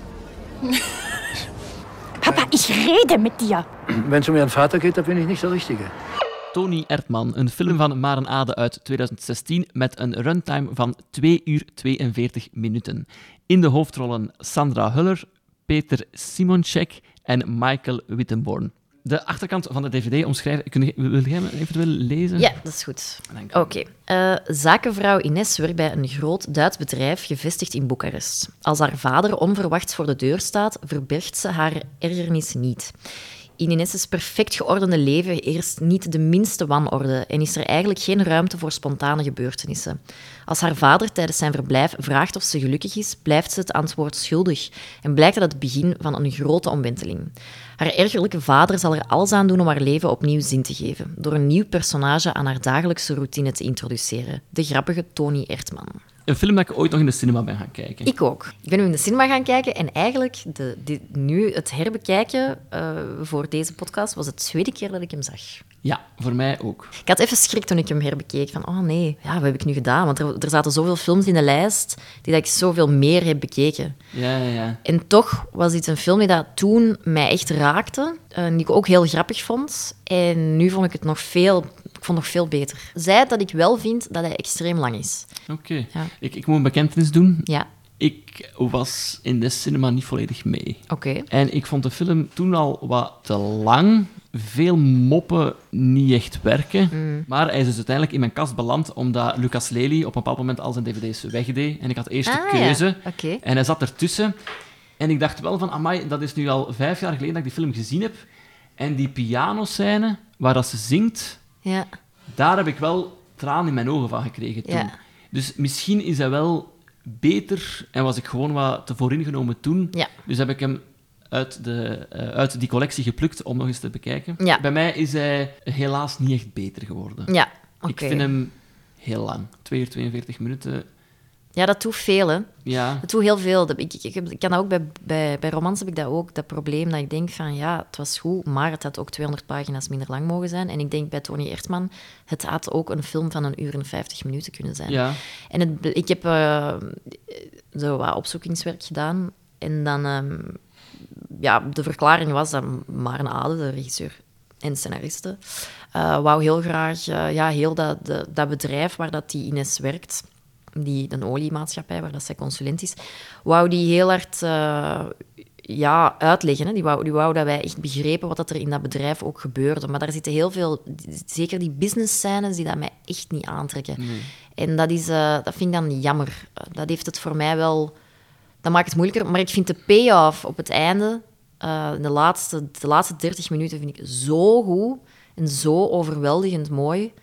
Papa, ich rede mit dir. Wenn es um Ihren Vater geht, da bin ich nicht der Richtige. Tony Erdman, een film van Maren Ade uit 2016 met een runtime van 2 uur 42 minuten. In de hoofdrollen Sandra Huller, Peter Simoncek en Michael Wittenborn. De achterkant van de dvd omschrijven... Kun je, wil jij me eventueel lezen? Ja, dat is goed. Oké. Eh, zakenvrouw Ines werkt bij een groot Duits bedrijf gevestigd in Boekarest. Als haar vader onverwachts voor de deur staat, verbergt ze haar ergernis niet. In Ines's perfect geordende leven heerst niet de minste wanorde en is er eigenlijk geen ruimte voor spontane gebeurtenissen. Als haar vader tijdens zijn verblijf vraagt of ze gelukkig is, blijft ze het antwoord schuldig en blijkt dat het begin van een grote omwenteling. Haar ergerlijke vader zal er alles aan doen om haar leven opnieuw zin te geven, door een nieuw personage aan haar dagelijkse routine te introduceren, de grappige Tony Ertman. Een film dat ik ooit nog in de cinema ben gaan kijken. Ik ook. Ik ben nu in de cinema gaan kijken en eigenlijk de, de- nu het herbekijken eh, voor deze podcast was het tweede keer dat ik hem zag. Ja, voor mij ook. Ik had even schrik toen ik hem herbekeek. Van, oh nee, ja, wat heb ik nu gedaan? Want er, er zaten zoveel films in de lijst die dat ik zoveel meer heb bekeken. Ja, ja, ja. En toch was dit een film die dat toen mij echt raakte. eh, die ik ook heel grappig vond. En nu vond ik het nog veel, ik vond nog veel beter. Zij dat ik wel vind dat hij extreem lang is. Oké. Ja. Ik, ik moet een bekentenis doen. Ja, Ik was in de cinema niet volledig mee. oké. En ik vond de film toen al wat te lang. Veel moppen niet echt werken. Mm. Maar hij is dus uiteindelijk in mijn kast beland omdat Lucas Lely op een bepaald moment al zijn dvd's wegdeed. En ik had eerst de Ah, ja. keuze. Oké. En hij zat ertussen. En ik dacht wel van, amai, dat is nu al vijf jaar geleden dat ik die film gezien heb. En die pianoscène, waar dat ze zingt, Ja. daar heb ik wel tranen in mijn ogen van gekregen toen. Ja. Dus misschien is hij wel beter en was ik gewoon wat te vooringenomen toen. Ja. Dus heb ik hem uit, de, eh, uit die collectie geplukt om nog eens te bekijken. Ja. Bij mij is hij helaas niet echt beter geworden. Ja. Ik vind hem heel lang. 2 uur 42 minuten. Ja, dat doet veel, hè. Ja, Dat doet heel veel. Ik, ik, ik, kan dat ook bij, bij, bij romans heb ik dat ook, dat probleem dat ik denk van ja, het was goed, maar het had ook 200 pagina's minder lang mogen zijn. En ik denk bij Tony Ertman, het had ook een film van een uur en 50 minuten kunnen zijn. ja. En het, ik heb eh, zo wat opzoekingswerk gedaan. En dan, ehm, ja, de verklaring was dat Maren Ade, de regisseur en scenariste, eh, wou heel graag eh, ja, heel dat, de- dat bedrijf waar dat die Ines werkt, die, een oliemaatschappij waar dat zij consulent is, wou die heel hard eh, ja, uitleggen. Hè. Die, wou, die wou dat wij echt begrepen wat dat er in dat bedrijf ook gebeurde. Maar daar zitten heel veel, zeker die business scènes, die dat mij echt niet aantrekken. En dat, is, eh, dat vind ik dan jammer. Dat heeft het voor mij wel... Dat maakt het moeilijker. Maar ik vind de payoff op het einde, eh, de, laatste, de laatste 30 minuten, vind ik zo goed en zo overweldigend mooi,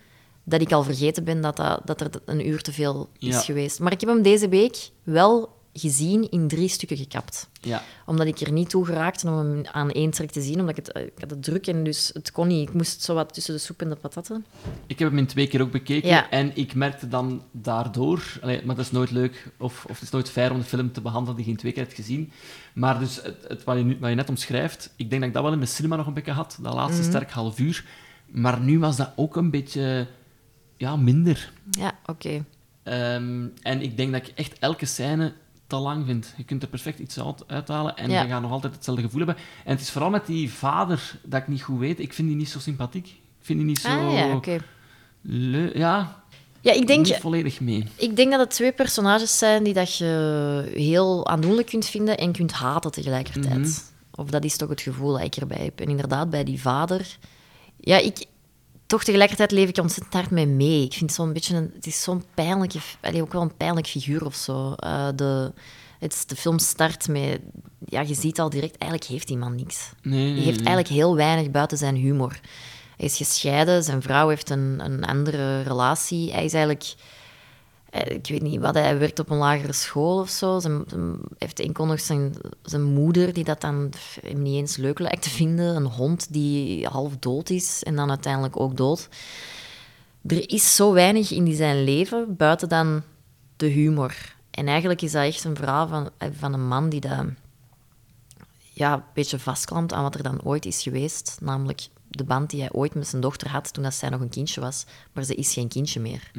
dat ik al vergeten ben dat, dat, dat er een uur te veel is Ja. geweest. Maar ik heb hem deze week wel gezien in drie stukken gekapt ja. omdat ik er niet toe geraakte om hem aan één trek te zien, omdat ik het, ik had het druk en dus het kon niet. Ik moest zo wat tussen de soep en de patatten. Ik heb hem in twee keer ook bekeken Ja. en ik merkte dan daardoor... Allee, maar dat is nooit leuk of, of het is nooit fair om de film te behandelen die je in twee keer hebt gezien. Maar dus het, het, wat, je nu, wat je net omschrijft, ik denk dat ik dat wel in de cinema nog een beetje had, dat laatste Mhm. sterk half uur. Maar nu was dat ook een beetje ja, minder. Ja, oké. Ehm, en ik denk dat ik echt elke scène te lang vind. Je kunt er perfect iets uit, uithalen en Ja. je gaat nog altijd hetzelfde gevoel hebben. En het is vooral met die vader dat ik niet goed weet. Ik vind die niet zo sympathiek. Ik vind die niet zo... Ah ja, oké. leu- Ja, Ja, ik denk, niet volledig mee. ik denk dat het twee personages zijn die dat je heel aandoenlijk kunt vinden en kunt haten tegelijkertijd. Mhm. Of dat is toch het gevoel dat ik erbij heb. En inderdaad, bij die vader... Ja, ik... Toch tegelijkertijd leef ik ontzettend hard mee mee. Ik vind zo'n beetje een... Het is zo'n pijnlijke... allee, ook wel een pijnlijk figuur of zo. Eh, de, het, is- de film start met... Ja, je ziet al direct, eigenlijk heeft die man niks. Nee, nee, Die heeft eigenlijk heel weinig buiten zijn humor. Hij is gescheiden, zijn vrouw heeft een, een andere relatie. Hij is eigenlijk... eh, Ik weet niet wat, hij werkt op een lagere school of zo. Zijn, heeft enkel nog zijn, zijn moeder, die dat dan hem niet eens leuk lijkt te vinden. Een hond die half dood is en dan uiteindelijk ook dood. Er is zo weinig in die zijn leven, buiten dan de humor. En eigenlijk is dat echt een verhaal van, eh, van een man die dat ja, een beetje vastklampt aan wat er dan ooit is geweest. Namelijk de band die hij ooit met zijn dochter had toen dat zij nog een kindje was. Maar ze is geen kindje meer.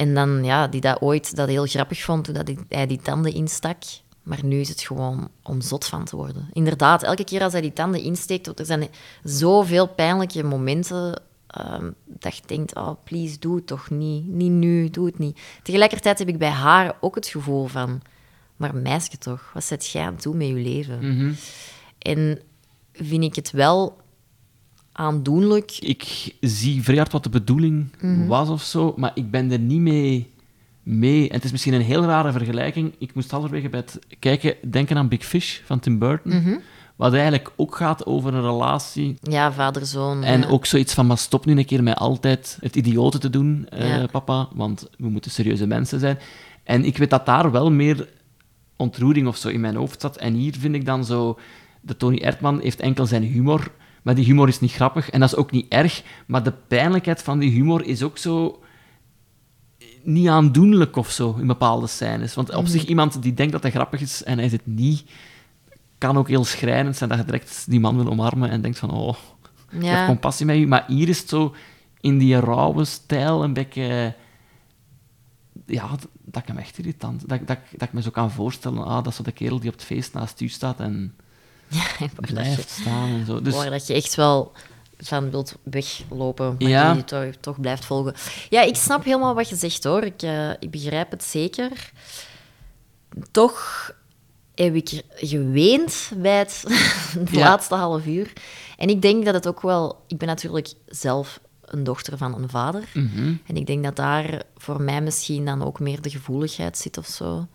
En dan, ja, die dat ooit dat heel grappig vond toen dat hij- die tanden instak. Maar nu is het gewoon om zot van te worden. Inderdaad, elke keer als hij die tanden insteekt, er zijn zoveel pijnlijke momenten ehm, dat je denkt, oh, please, doe het toch niet. Niet nu, doe het niet. Tegelijkertijd heb ik bij haar ook het gevoel van, maar meisje toch, wat zet jij aan toe met je leven? Mhm. En vind ik het wel aandoenlijk. Ik zie vrij hard wat de bedoeling Mhm. was of zo, maar ik ben er niet mee mee. En het is misschien een heel rare vergelijking. Ik moest halverwege bij het kijken denken aan Big Fish van Tim Burton. Mhm. Wat eigenlijk ook gaat over een relatie. Ja, vader-zoon. En ja. ook zoiets van, maar stop nu een keer met altijd het idiote te doen, eh, papa, want we moeten serieuze mensen zijn. En ik weet dat daar wel meer ontroering of zo in mijn hoofd zat. En hier vind ik dan zo... De Tony Erdman heeft enkel zijn humor, maar die humor is niet grappig en dat is ook niet erg. Maar de pijnlijkheid van die humor is ook zo niet aandoenlijk of zo in bepaalde scènes. Want op zich iemand die denkt dat hij grappig is en hij is het niet, kan ook heel schrijnend zijn dat je direct die man wil omarmen en denkt van, oh, ik Ja. heb compassie met u. Maar hier is het zo in die rauwe stijl een beetje... Ja, dat, dat ik hem echt irritant... Dat, dat, dat ik me zo kan voorstellen, ah, dat is zo de kerel die op het feest naast u staat en waar blijft staan en zo. Dus dat je echt wel van wilt weglopen, maar Ja. die je toch, toch blijft volgen. Ja, ik snap helemaal wat je zegt, hoor. Ik, eh, ik begrijp het zeker. Toch heb ik geweend bij het Ja. laatste half uur. En ik denk dat het ook wel... Ik ben natuurlijk zelf een dochter van een vader. Mhm. En ik denk dat daar voor mij misschien dan ook meer de gevoeligheid zit of zo.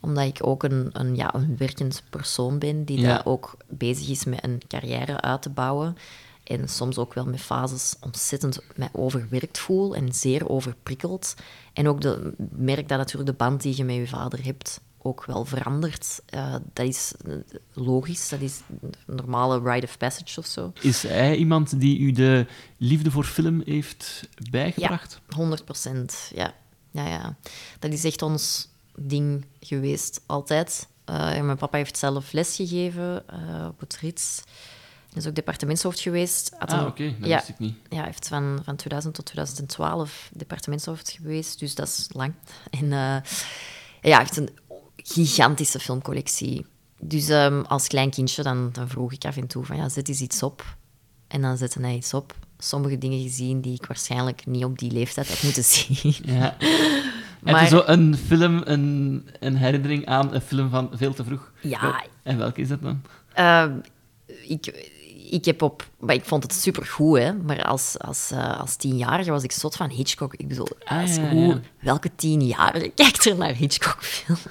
Omdat ik ook een, een, ja, een werkend persoon ben die Ja. daar ook bezig is met een carrière uit te bouwen. En soms ook wel met fases ontzettend mij overwerkt voel en zeer overprikkeld. En ook de, merk dat natuurlijk de band die je met je vader hebt ook wel verandert. Uh, dat is uh, logisch, dat is een normale rite of passage of zo. Is hij iemand die u de liefde voor film heeft bijgebracht? Ja, 100 procent. Ja. Ja, ja. Dat is echt ons ding geweest, altijd. Uh, mijn papa heeft zelf lesgegeven uh, op het Rits. Hij is ook departementshoofd geweest. Had ah, oké, okay. dat ja, wist ik niet. Ja, hij heeft van, van 2000 tot 2012 departementshoofd geweest, dus dat is lang. En uh, ja, hij heeft een gigantische filmcollectie. Dus um, als klein kindje dan, dan vroeg ik af en toe van, ja, zet eens iets op. En dan zette hij iets op. Sommige dingen gezien die ik waarschijnlijk niet op die leeftijd had moeten zien. Ja. Maar... Heb je zo een film, een, een herinnering aan een film van veel te vroeg? Ja. En welke is dat dan? Uh, ik, ik heb op... Maar ik vond het supergoed, hè. Maar als, als, uh, als tienjarige was ik zot van Hitchcock. Ik bedoel, ah, is ja, hoe, ja. welke tienjarige kijkt er naar Hitchcock-films?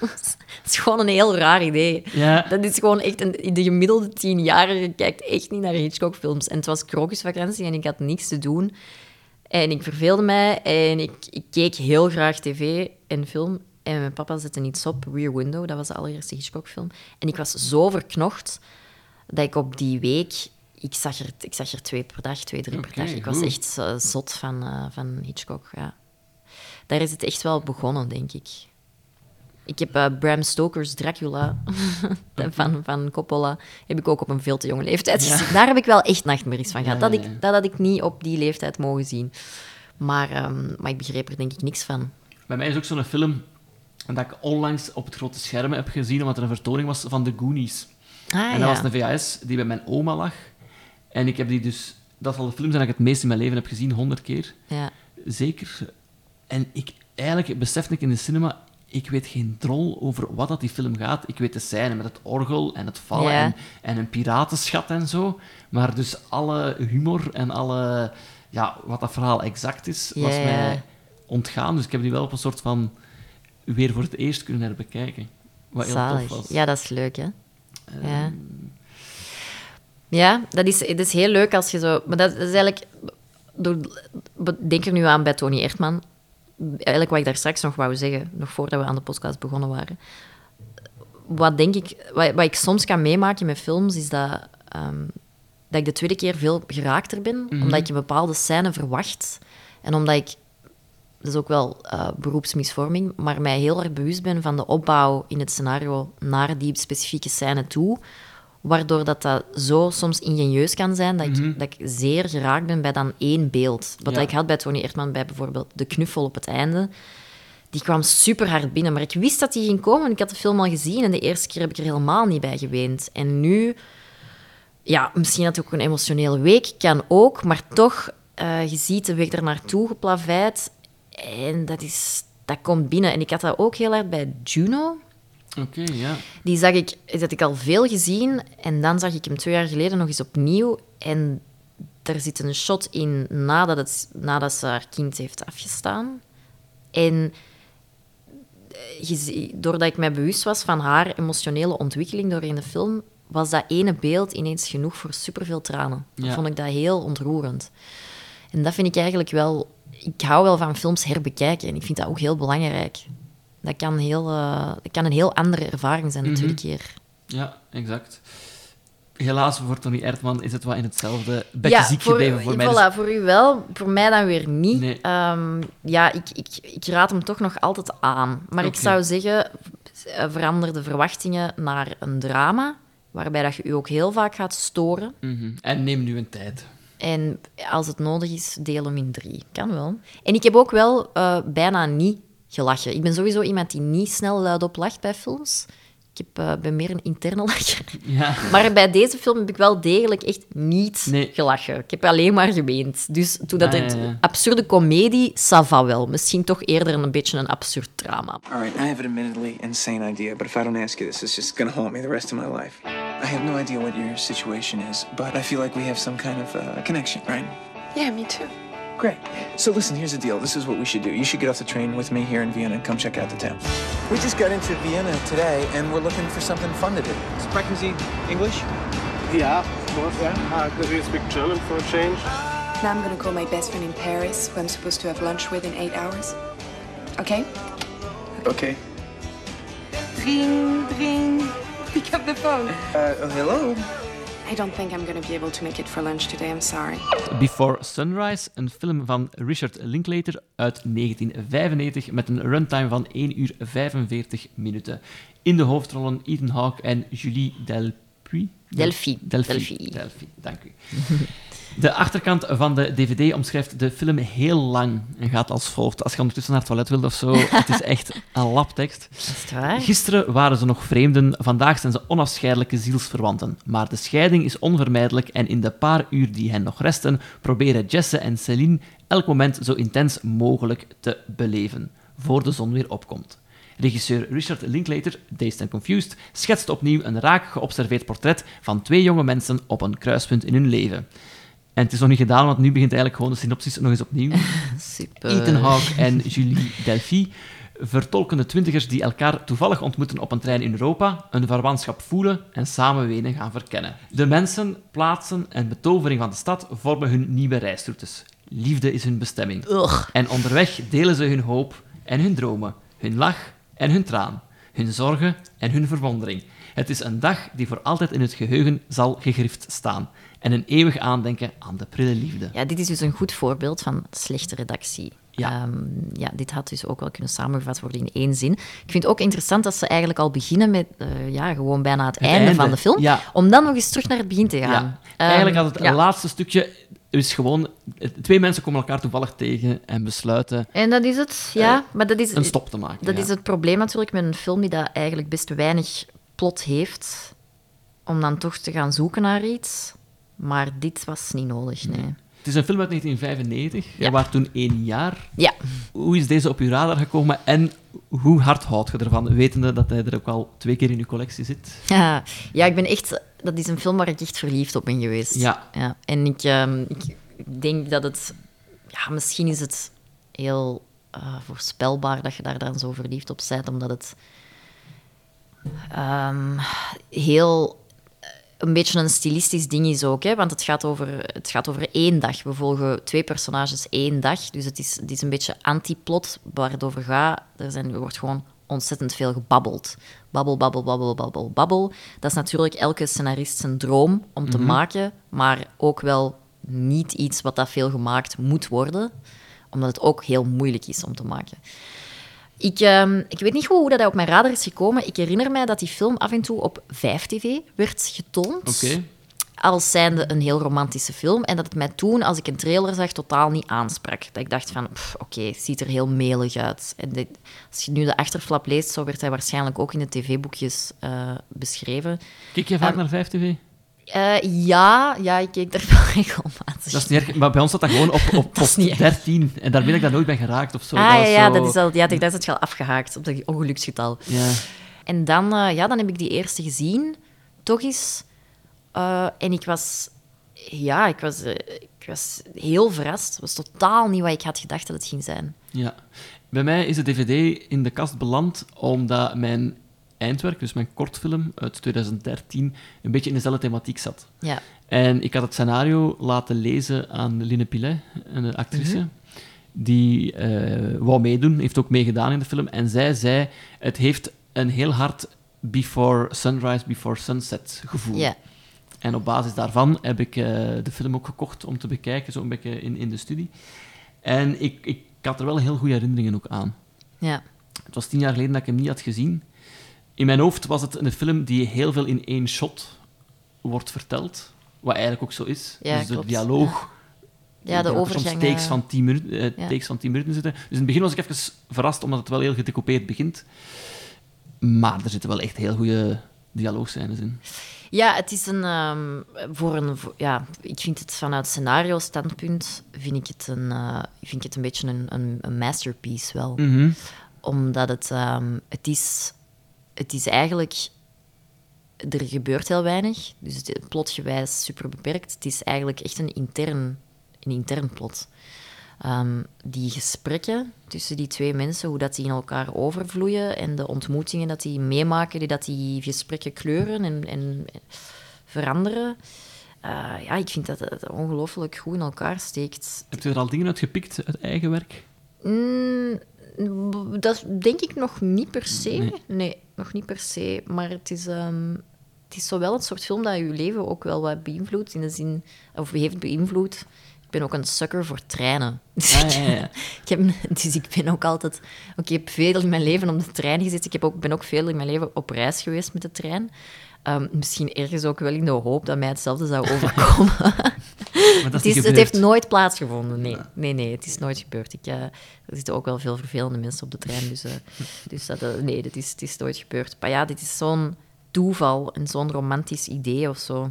Dat is gewoon een heel raar idee. Ja. Dat is gewoon echt... Een, de gemiddelde tienjarige kijkt echt niet naar Hitchcock-films. En het was krokusvakantie en ik had niks te doen. En ik verveelde mij en ik, ik keek heel graag tv en film. En mijn papa zette iets op, Rear Window, dat was de allereerste Hitchcock-film. En ik was zo verknocht dat ik op die week... Ik zag er, ik zag er twee per dag, twee, drie per dag. Ik was echt uh, zot van, uh, van Hitchcock, ja. Daar is het echt wel begonnen, denk ik. Ik heb uh, Bram Stoker's Dracula van, van Coppola heb ik ook op een veel te jonge leeftijd Ja. gezien. Daar heb ik wel echt nachtmerries van gehad. Dat, ik, dat had ik niet op die leeftijd mogen zien. Maar, ehm, maar ik begreep er denk ik niks van. Bij mij is ook zo'n film dat ik onlangs op het grote scherm heb gezien, omdat er een vertoning was van The Goonies. Ah, en dat ja. was een VHS die bij mijn oma lag. En ik heb die dus... Dat zal de film zijn dat ik het meest in mijn leven heb gezien, honderd keer. Ja. Zeker. En ik, eigenlijk besefte ik in de cinema, ik weet geen drol over wat dat die film gaat. Ik weet de scène met het orgel en het vallen Ja. en, en een piratenschat en zo. Maar dus alle humor en alle... Ja, wat dat verhaal exact is, was Ja, mij ontgaan. Dus ik heb die wel op een soort van... Weer voor het eerst kunnen herbekijken. Wat heel Zalig. tof was. Ja, dat is leuk, hè? Ehm, Ja. Ja, dat is, het is heel leuk als je zo... Maar dat is eigenlijk... door- Denk er nu aan bij Tony Erdman. Eigenlijk wat ik daar straks nog wou zeggen, nog voordat we aan de podcast begonnen waren. Wat denk ik... Wat, wat ik soms kan meemaken met films, is dat... ehm, dat ik de tweede keer veel geraakter ben, omdat ik een bepaalde scène verwacht. En omdat ik dat is ook wel eh, beroepsmisvorming, maar mij heel erg bewust ben van de opbouw in het scenario naar die specifieke scène toe. Waardoor dat, dat zo soms ingenieus kan zijn dat, ik, dat ik zeer geraakt ben bij dan één beeld. Wat Ja. ik had bij Tony Erdman bij bijvoorbeeld de knuffel op het einde. Die kwam super hard binnen, maar ik wist dat die ging komen. Ik had de film al gezien en de eerste keer heb ik er helemaal niet bij geweend. En nu, ja, misschien had het ook een emotionele week, kan ook, maar toch, eh, je ziet de weg er naartoe geplaveid en dat, is, dat komt binnen. En ik had dat ook heel erg bij Juno. Oké, ja. Die zag ik, dat had ik al veel gezien. En dan zag ik hem twee jaar geleden nog eens opnieuw. En daar zit een shot in nadat, het, nadat ze haar kind heeft afgestaan. En eh, doordat ik mij bewust was van haar emotionele ontwikkeling door in de film, was dat ene beeld ineens genoeg voor superveel tranen. Vond ik dat heel ontroerend. En dat vind ik eigenlijk wel... Ik hou wel van films herbekijken en ik vind dat ook heel belangrijk. Dat kan, heel, eh, dat kan een heel andere ervaring zijn de tweede keer. Ja, exact. Helaas voor Tony Erdman is het wat in hetzelfde bedje ziek gebleven voor mij. Dus- Voilà, voor u wel, voor mij dan weer niet. Nee. Ehm, ja, ik, ik, ik raad hem toch nog altijd aan. Maar ik zou zeggen, eh, verander de verwachtingen naar een drama, waarbij dat je u ook heel vaak gaat storen. Mhm. En neem nu een tijd. En als het nodig is, deel hem in drie. Kan wel. En ik heb ook wel eh, bijna niet gelachen. Ik ben sowieso iemand die niet snel luidop lacht bij films. Ik heb, eh, ben meer een interne lacher. Ja. Maar bij deze film heb ik wel degelijk echt niet Nee. gelachen. Ik heb alleen maar geweend. Dus toen dat Ah, het ja, ja. absurde komedie, ça va wel. Misschien toch eerder een beetje een absurd drama. All right, I have an admittedly insane idea, but if I don't ask you this, it's just gonna haunt me the rest of my life. I have no idea what your situation is, but I feel like we have some kind of uh, connection, right? Yeah, me too. Great. So listen, here's the deal. This is what we should do. You should get off the train with me here in Vienna and come check out the town. We just got into Vienna today, and we're looking for something fun to do. Sprechen Sie English? Ja, course, yeah. Uh, do you speak German for a change? Now I'm gonna call my best friend in Paris, who I'm supposed to have lunch with in eight hours. Okay? Okay. Ring, ring. Pick up the phone. Uh, oh, hello? I don't think I'm gonna be able to make it for lunch today, I'm sorry. Before Sunrise, een film van Richard Linklater uit 1995 met een runtime van 1 uur 45 minuten. In de hoofdrollen Ethan Hawke en Julie Delpuy. Delphi. Delphi. Delphi. Delphi, dank u. De achterkant van de DVD omschrijft de film heel lang en gaat als volgt. Als je ondertussen naar het toilet wilt of zo, het is echt een labtekst. Is het waar? Gisteren waren ze nog vreemden, vandaag zijn ze onafscheidelijke zielsverwanten. Maar de scheiding is onvermijdelijk en in de paar uur die hen nog resten, proberen Jesse en Celine elk moment zo intens mogelijk te beleven, voor de zon weer opkomt. Regisseur Richard Linklater, Dazed and Confused, schetst opnieuw een raak geobserveerd portret van twee jonge mensen op een kruispunt in hun leven. En het is nog niet gedaan, want nu begint eigenlijk gewoon de synopsis nog eens opnieuw. Super. Ethan Hawke en Julie Delphi vertolken de twintigers die elkaar toevallig ontmoeten op een trein in Europa, een verwantschap voelen en samen wenen gaan verkennen. De mensen, plaatsen en betovering van de stad vormen hun nieuwe reisroutes. Liefde is hun bestemming. Ugh. En onderweg delen ze hun hoop en hun dromen, hun lach en hun traan, hun zorgen en hun verwondering. Het is een dag die voor altijd in het geheugen zal gegrift staan en een eeuwig aandenken aan de prille liefde. Ja, dit is dus een goed voorbeeld van slechte redactie. Ja. Ehm, ja, dit had dus ook wel kunnen samengevat worden in één zin. Ik vind het ook interessant dat ze eigenlijk al beginnen met eh, ja, gewoon bijna het, einde, einde, van de film, ja. om dan nog eens terug naar het begin te gaan. Ja. Ehm, Eigenlijk had het ja. laatste stukje is gewoon... Twee mensen komen elkaar toevallig tegen en besluiten En dat is het, ja. maar dat is, een stop te maken. Dat is het probleem natuurlijk met een film die dat eigenlijk best weinig plot heeft, om dan toch te gaan zoeken naar iets. Maar dit was niet nodig, nee. Het is een film uit 1995. Ja. Jij was toen één jaar. Ja. Hoe is deze op uw radar gekomen en hoe hard houdt je ervan, wetende dat hij er ook al twee keer in uw collectie zit? Ja, ja, ik ben echt... Dat is een film waar ik echt verliefd op ben geweest. Ja. ja. En ik, ehm, ik denk dat het... Ja, misschien is het heel eh, voorspelbaar dat je daar dan zo verliefd op bent, omdat het ehm, heel... eh, Een beetje een stilistisch ding is ook, hè? want het gaat, over, het gaat over één dag. We volgen twee personages één dag, dus het is, het is een beetje antiplot waar het over gaat. Er, zijn, er wordt gewoon ontzettend veel gebabbeld. Babbel, babbel, babbel, babbel, babbel. Dat is natuurlijk elke scenarist zijn droom om te Mhm. maken, maar ook wel niet iets wat dat veel gemaakt moet worden, omdat het ook heel moeilijk is om te maken. Ik, ehm, ik weet niet goed hoe dat op mijn radar is gekomen. Ik herinner mij dat die film af en toe op 5TV werd getoond. Als zijnde een heel romantische film. En dat het mij toen, als ik een trailer zag, totaal niet aansprak. Dat ik dacht van, oké, het ziet er heel melig uit. En dit- als je nu de achterflap leest, zo werd hij waarschijnlijk ook in de tv-boekjes eh, beschreven. Kijk je vaak Ehm, naar 5TV? Eh, ja, ja, ik keek daar wel regelmatig. Dat is niet erg, maar bij ons staat dat gewoon op, op Dat post erg. 13. En daar ben ik dan nooit bij geraakt of zo. Ah, ja, was ja, zo- dat is al, ja, dat is al afgehaakt op dat ongeluksgetal. Ja. En dan, eh, ja, dan heb ik die eerste gezien, toch eens. Eh, en ik was, ja, ik was, ik was heel verrast. Het was totaal niet wat ik had gedacht dat het ging zijn. Ja. Bij mij is de DVD in de kast beland omdat mijn eindwerk, dus mijn kortfilm uit 2013, een beetje in dezelfde thematiek zat. Ja. En ik had het scenario laten lezen aan Line Pilet, een actrice, Mhm. die eh, wou meedoen, heeft ook meegedaan in de film. En zij zei, het heeft een heel hard before sunrise, before sunset gevoel. Ja. En op basis daarvan heb ik eh, de film ook gekocht om te bekijken, zo'n beetje in, in de studie. En ik, ik had er wel heel goede herinneringen ook aan. Ja. Het was tien jaar geleden dat ik hem niet had gezien. In mijn hoofd was het een film die heel veel in één shot wordt verteld. Wat eigenlijk ook zo is. Ja, dus de klopt. dialoog... Ja, de er soms overgang, takes eh, van, 10 minuten, eh, ja. takes van 10 minuten zitten. Dus in het begin was ik even verrast, omdat het wel heel gedecoupeerd begint. Maar er zitten wel echt heel goede dialoogscènes in. Ja, het is een, ehm, voor een... voor- ja, ik vind het vanuit scenario-standpunt vind ik het een, eh, vind ik het een beetje een, een, een masterpiece wel. Mhm. Omdat het, ehm, het is... Het is eigenlijk... Er gebeurt heel weinig, dus het plotgewijs super beperkt. Het is eigenlijk echt een intern, een intern plot. Ehm, die gesprekken tussen die twee mensen, hoe dat die in elkaar overvloeien en de ontmoetingen dat die meemaken, die dat die gesprekken kleuren en, en veranderen. eh, ja, ik vind dat het ongelooflijk goed in elkaar steekt. Heb je er al dingen uit gepikt uit eigen werk? Mm, dat denk ik nog niet per se. Nee. Nee, nog niet per se. Maar het is, ehm, het is zo wel een soort film dat je leven ook wel wat beïnvloedt. In de zin, of heeft beïnvloed. Ik ben ook een sucker voor treinen. Dus, Ah, ik, ja, ja. ik heb, dus ik ben ook altijd... Oké, ik heb veel in mijn leven op de trein gezeten. Ik heb ook, ben ook veel in mijn leven op reis geweest met de trein. Ehm, misschien ergens ook wel in de hoop dat mij hetzelfde zou overkomen. Dat het, is, heeft nooit plaatsgevonden. Nee, nee, nee het is nooit gebeurd. Ik, eh, er zitten ook wel veel vervelende mensen op de trein. Dus, eh, dus dat, eh, nee, dit is, het is nooit gebeurd. Maar ja, dit is zo'n toeval en zo'n romantisch idee of zo.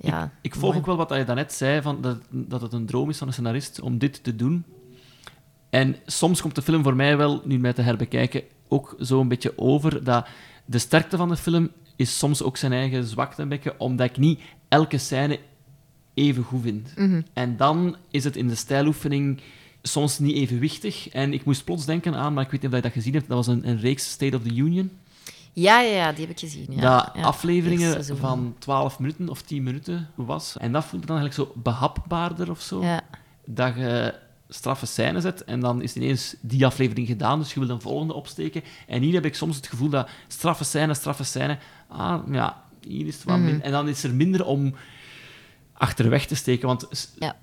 Ja, Ik volg mooi. ook wel wat je daarnet zei, van dat, dat het een droom is van een scenarist om dit te doen. En soms komt de film voor mij wel, nu mij te herbekijken, ook zo een beetje over dat de sterkte van de film is soms ook zijn eigen zwakte een beetje, omdat ik niet elke scène even goed vind. Mhm. En dan is het in de stijloefening soms niet evenwichtig. En ik moest plots denken aan, maar ik weet niet of je dat gezien hebt, dat was een, een reeks State of the Union. Ja, ja, ja, die heb ik gezien. Ja. dat ja. afleveringen van 12 minuten of 10 minuten was. En dat voelde dan eigenlijk zo behapbaarder of zo. Ja. Dat je straffe scènes zet en dan is ineens die aflevering gedaan, dus je wil een volgende opsteken. En hier heb ik soms het gevoel dat straffe scène, straffe scène, ah ja, hier is het wat min- En dan is er minder om achterweg te steken, want Ja.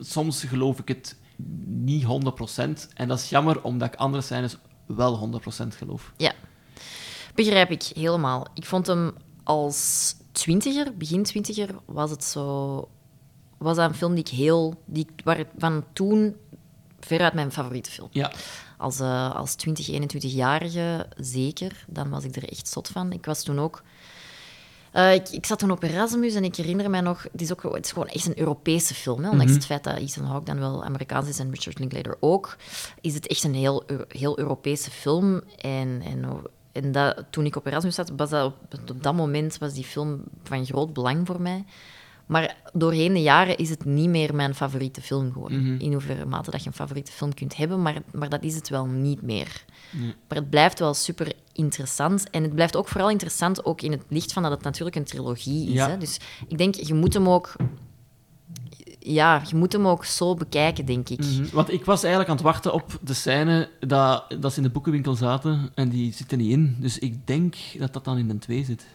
soms geloof ik het niet 100%. En dat is jammer, omdat ik andere scènes wel 100% geloof. Ja, begrijp ik helemaal. Ik vond hem als twintiger, begin twintiger, was het zo... Was dat een film die ik heel... Die, waar, van toen veruit mijn favoriete film. Ja. Als, eh, als 20, 21-jarige zeker, dan was ik er echt zot van. Ik was toen ook... eh, ik, ik zat toen op Erasmus en ik herinner mij nog... Het is, ook, het is gewoon echt een Europese film. Hè, ondanks Mhm. het feit dat Ethan Hawke dan wel Amerikaans is en Richard Linklater ook, is het echt een heel, heel Europese film. En, en, en dat, toen ik op Erasmus zat, was dat op, op dat moment was die film van groot belang voor mij. Maar doorheen de jaren is het niet meer mijn favoriete film geworden. Mhm. In hoeverre mate dat je een favoriete film kunt hebben, maar, maar dat is het wel niet meer. Maar het blijft wel super interessant. En het blijft ook vooral interessant ook in het licht van dat het natuurlijk een trilogie is. Ja. Hè? Dus ik denk, je moet hem ook... Ja, je moet hem ook zo bekijken, denk ik. Mhm, Want ik was eigenlijk aan het wachten op de scène dat, dat ze in de boekenwinkel zaten en die zitten niet in. Dus ik denk dat dat dan in de 2 zit.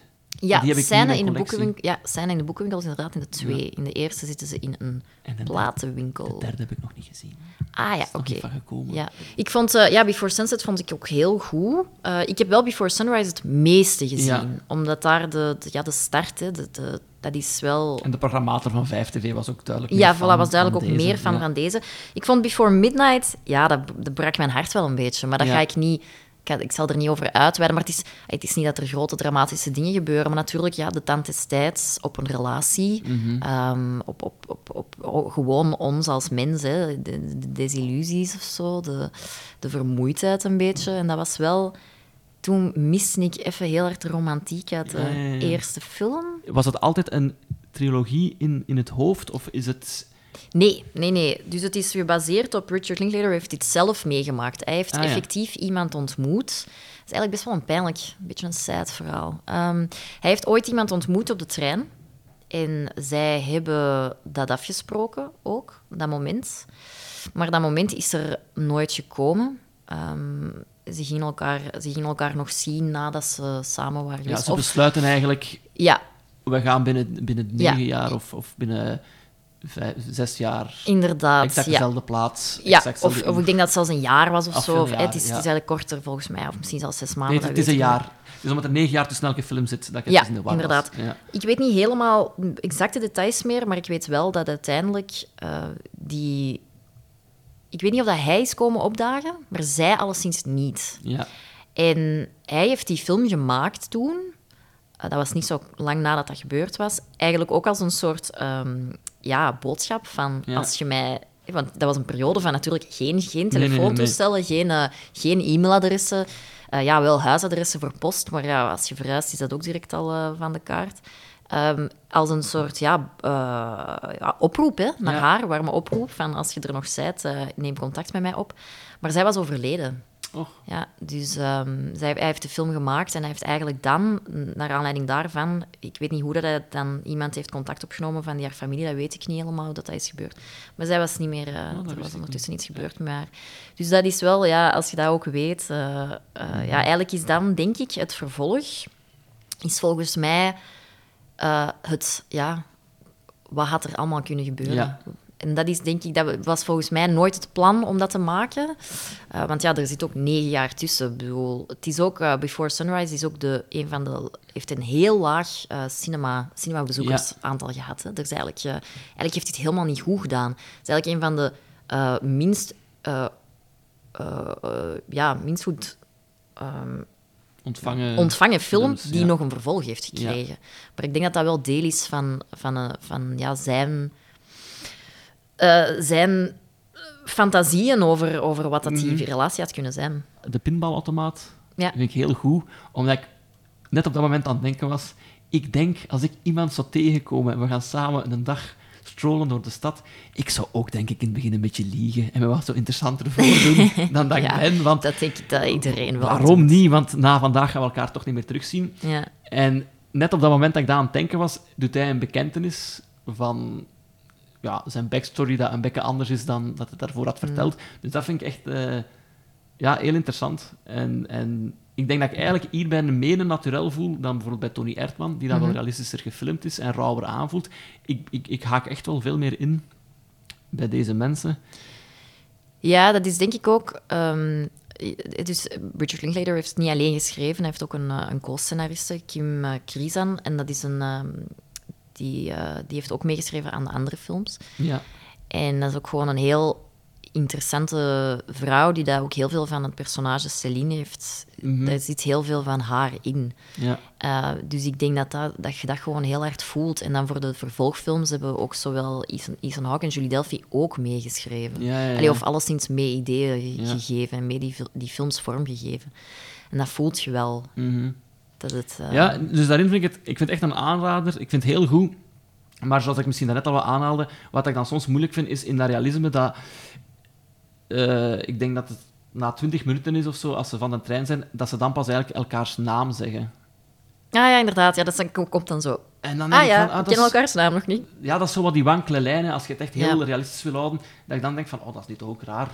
Ja, die in scène in, de boekenwinkel, ja, scène in de boekenwinkel is inderdaad in de twee. Ja. In de eerste zitten ze in een En platenwinkel. De derde heb ik nog niet gezien. Ah ja, oké. gekomen. Ja. Ik vond, eh, ja, Before Sunset vond ik ook heel goed. Eh, ik heb wel Before Sunrise het meeste gezien. Ja. Omdat daar de, de- ja, de start, hè, de, de, dat is wel... En de programmator van 5TV was ook duidelijk Ja, voilà, was duidelijk ook deze. meer van Ja. van deze. Ik vond Before Midnight, ja, dat, dat brak mijn hart wel een beetje. Maar dat ga ik niet... Ik, ik zal er niet over uitweiden, maar het is, het is niet dat er grote dramatische dingen gebeuren. Maar natuurlijk, ja, de tand des tijds op een relatie. Mhm. ehm, op, op, op, gewoon ons als mens, hè, de, de desillusies of zo. De, de vermoeidheid een beetje. En dat was wel... Toen miste ik even heel hard de romantiek uit de Ja, ja, ja. eerste film. Was het altijd een trilogie in, in het hoofd? Of is het... Nee, nee, nee. Dus het is gebaseerd op Richard Linklater heeft dit zelf meegemaakt. Hij heeft Ah, ja. effectief iemand ontmoet. Dat is eigenlijk best wel een pijnlijk, een beetje een sad verhaal. Ehm, hij heeft ooit iemand ontmoet op de trein. En zij hebben dat afgesproken ook, dat moment. Maar dat moment is er nooit gekomen. Ehm, ze, gingen elkaar, ze gingen elkaar nog zien nadat ze samen waren Ja, geweest. ze Of- besluiten eigenlijk... Ja. We gaan binnen, binnen Ja. negen jaar of, of binnen vijf, zes jaar... Inderdaad, Exact ja. dezelfde plaats. Ja, of, ik denk dat het zelfs een jaar was of Of zo. een Of, jaar, het, is, ja. het is eigenlijk korter volgens mij, of misschien zelfs zes maanden. Nee, het, is een jaar. Dus omdat er negen jaar tussen elke film zit, dat ik het Ja, dus in de war inderdaad. Ja. Ik weet niet helemaal exacte details meer, maar ik weet wel dat uiteindelijk eh, die... Ik weet niet of dat hij is komen opdagen, maar zij alleszins niet. Ja. En hij heeft die film gemaakt toen. Eh, dat was niet zo lang nadat dat gebeurd was. Eigenlijk ook als een soort ehm, ja, boodschap van Ja. als je mij... Want dat was een periode van natuurlijk geen, geen nee, nee, nee. telefoontoestellen, geen, eh, geen e-mailadressen. Eh, ja, wel huisadressen voor post, maar ja, als je verhuist is dat ook direct al eh, van de kaart. Ehm, als een soort ja, ja, oproep hè, naar Ja. haar, warme oproep, van als je er nog bent, neem contact met mij op. Maar zij was overleden. Oh. Ja, dus ehm, zij, hij heeft de film gemaakt en hij heeft eigenlijk dan, naar aanleiding daarvan, ik weet niet hoe dat hij dan iemand heeft contact opgenomen van die haar familie, dat weet ik niet helemaal hoe dat, dat is gebeurd. Maar zij was niet meer, uh, Oh, er was ondertussen iets gebeurd met haar. Dus dat is wel, ja, als je dat ook weet, eh, eh, ja, eigenlijk is dan, denk ik, het vervolg, is volgens mij eh, het, ja, wat had er allemaal kunnen gebeuren? Ja. En dat is denk ik, dat was volgens mij nooit het plan om dat te maken. Uh, want ja, er zit ook negen jaar tussen. Ik bedoel, het is ook, uh, Before Sunrise is ook de, een van de, heeft een heel laag uh, cinema, cinemabezoekersaantal ja. gehad. Hè. Is eigenlijk, eigenlijk heeft hij het helemaal niet goed gedaan. Het is eigenlijk een van de minst, ja, minst goed um, ontvangen, ontvangen film films, die ja. nog een vervolg heeft gekregen. Maar ik denk dat dat wel deel is van, van, van ja, zijn uh, zijn fantasieën over, over wat dat die mm. relatie had kunnen zijn. De pinbalautomaat ja. vind ik heel goed, omdat ik net op dat moment aan het denken was. Ik denk, als ik iemand zou tegenkomen en we gaan samen een dag strollen door de stad, ik zou ook denk ik in het begin een beetje liegen en me wat zo interessanter voordoen dan dat ja, ik ben. Want dat denk ik dat iedereen wel Waarom doet. niet? Want na vandaag gaan we elkaar toch niet meer terugzien. Ja. En net op dat moment dat ik daar aan het denken was, doet hij een bekentenis van ja, zijn backstory dat een beetje anders is dan dat hij daarvoor had verteld. Mm. Dus dat vind ik echt uh, ja, heel interessant. En, en ik denk dat ik eigenlijk hierbij een meer naturel voel dan bijvoorbeeld bij Tony Erdman, die dan wel realistischer gefilmd is en rauwer aanvoelt. Ik, ik, ik haak echt wel veel meer in bij deze mensen. Ja, dat is denk ik ook... Um, dus Richard Linklater heeft het niet alleen geschreven, hij heeft ook een, uh, een co-scenariste, Kim Krizan, en dat is een... Um, die, uh, die heeft ook meegeschreven aan de andere films. Ja. En dat is ook gewoon een heel interessante vrouw die daar ook heel veel van het personage Celine heeft. Mhm. Mm -hmm. Daar zit heel veel van haar in. Ja. Uh, dus ik denk dat, dat, dat je dat gewoon heel hard voelt. En dan voor de vervolgfilms hebben we ook zowel Ethan, Ethan Hawke en Julie Delphi ook meegeschreven. Ja, ja. Allee, of alleszins mee ideeën gegeven en mee die, die films vormgegeven. En dat voelt je wel. Mhm. Dat het, uh, Ja, dus daarin vind ik het, ik vind het echt een aanrader. Ik vind het heel goed. Maar zoals ik misschien daarnet al wat aanhaalde, wat ik dan soms moeilijk vind, is in dat realisme dat... eh, ik denk dat het na 20 minuten is of zo, als ze van de trein zijn, dat ze dan pas eigenlijk elkaars naam zeggen. Ah ja, inderdaad. Ja, dat is dan, komt dan zo. En dan Ah ja, van, ah, we kennen is- elkaars naam nog niet. Ja, dat is zo wat die wankele lijnen, als je het echt heel Ja. realistisch wil houden, dat ik dan denk van, oh, dat is toch ook raar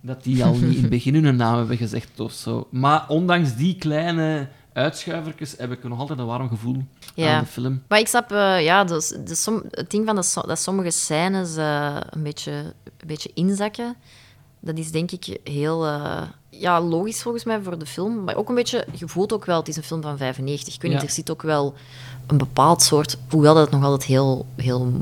dat die al niet in het begin hun naam hebben gezegd of zo. Maar ondanks die kleine uitschuivertjes heb ik nog altijd een warm gevoel Ja. aan de film. Maar ik snap, eh, ja, dus, de som, het ding van de, dat sommige scènes eh, een, beetje, een beetje inzakken, dat is denk ik heel eh, ja, logisch volgens mij voor de film. Maar ook een beetje, je voelt ook wel, het is een film van 95. Ik weet niet, er zit ook wel een bepaald soort, hoewel dat het nog altijd heel, heel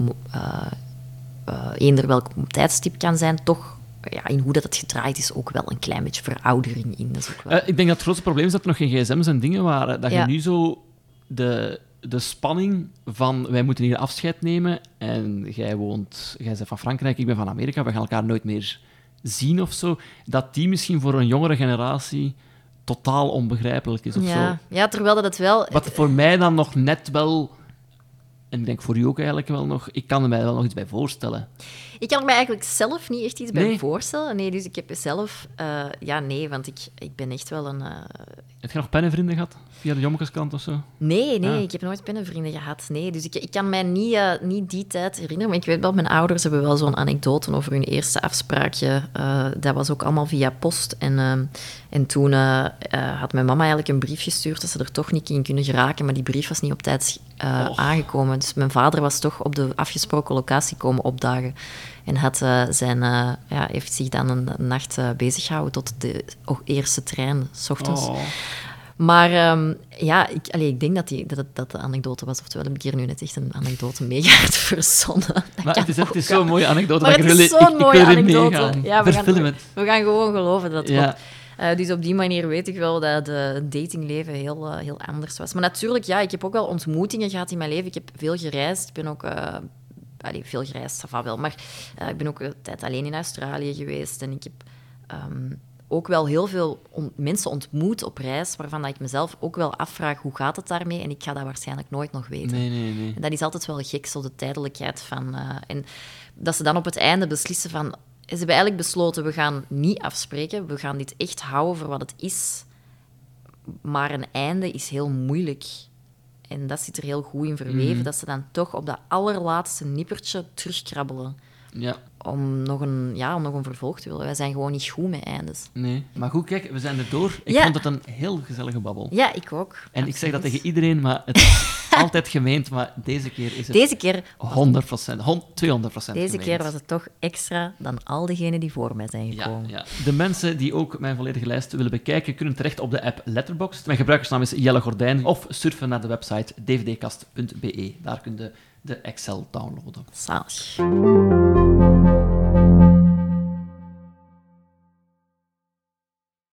eender welk tijdstip kan zijn, toch ja, in hoe dat het gedraaid is ook wel een klein beetje veroudering in. Dat is ook wel... Eh, ik denk dat het grootste probleem is dat er nog geen gsm's en dingen waren. Dat Ja. je nu zo de, de spanning van wij moeten hier afscheid nemen en jij woont, jij bent van Frankrijk, ik ben van Amerika, we gaan elkaar nooit meer zien of zo, dat die misschien voor een jongere generatie totaal onbegrijpelijk is of ja. zo. ja, terwijl dat het wel... Wat voor mij dan nog net wel, en ik denk voor u ook eigenlijk wel nog, ik kan er mij wel nog iets bij voorstellen. Ik kan er me eigenlijk zelf niet echt iets bij Nee. voorstellen. Nee, dus ik heb zelf... eh, ja, nee, want ik, ik ben echt wel een... eh, Heb je nog pennenvrienden gehad? Via de Jommekeskant of zo? Nee, nee, Ah. ik heb nooit pennenvrienden gehad. Nee, dus ik, ik kan mij niet, eh, niet die tijd herinneren. Maar ik weet wel, mijn ouders hebben wel zo'n anekdote over hun eerste afspraakje. Dat was ook allemaal via post. En, en toen had mijn mama eigenlijk een brief gestuurd dat ze er toch niet in kunnen geraken. Maar die brief was niet op tijd aangekomen. Dus mijn vader was toch op de afgesproken locatie komen opdagen. En had, eh, zijn, eh, ja, heeft zich dan een, nacht eh, bezig gehouden tot de eerste trein, s ochtends. Oh. Maar ehm, ja, ik, allee, ik denk dat, die, dat, dat de anekdote was. Oftewel heb ik hier nu net echt een anekdote mega hard verzonnen. Dat Maar het is, het is zo'n mooie anekdote. Maar dat het ik is zo'n mooie anekdote. Ja, we, gaan, we gaan gewoon geloven dat het Ja. klopt. Dus op die manier weet ik wel dat het datingleven heel, heel anders was. Maar natuurlijk, ja, ik heb ook wel ontmoetingen gehad in mijn leven. Ik heb veel gereisd. Ik ben ook... allee, veel gereisd, ça va wel. Maar eh, ik ben ook een tijd alleen in Australië geweest. En ik heb ehm, ook wel heel veel on- mensen ontmoet op reis, waarvan dat ik mezelf ook wel afvraag, hoe gaat het daarmee? En ik ga dat waarschijnlijk nooit nog weten. Nee, nee, nee. En dat is altijd wel gek, zo de tijdelijkheid van... eh, en dat ze dan op het einde beslissen van... ze hebben eigenlijk besloten, we gaan niet afspreken, we gaan dit echt houden voor wat het is. Maar een einde is heel moeilijk. En dat zit er heel goed in verweven, Mhm. dat ze dan toch op dat allerlaatste nippertje terugkrabbelen. Ja. Om nog, een, ja, om nog een vervolg te willen. Wij zijn gewoon niet goed met eindes. Nee. Maar goed, kijk, we zijn er door. Ik Ja. vond het een heel gezellige babbel. Ja, ik ook. En ik zeg dat tegen iedereen, maar het is altijd gemeend. Maar deze keer is het Deze keer, 100 procent, 200 procent deze keer was het toch extra dan al diegenen die voor mij zijn gekomen. Ja. De mensen die ook mijn volledige lijst willen bekijken, kunnen terecht op de app Letterboxd. Mijn gebruikersnaam is Jelle Gordijn. Of surfen naar de website dvdkast.be. Daar kun je de Excel downloaden. Zalig. Thank you.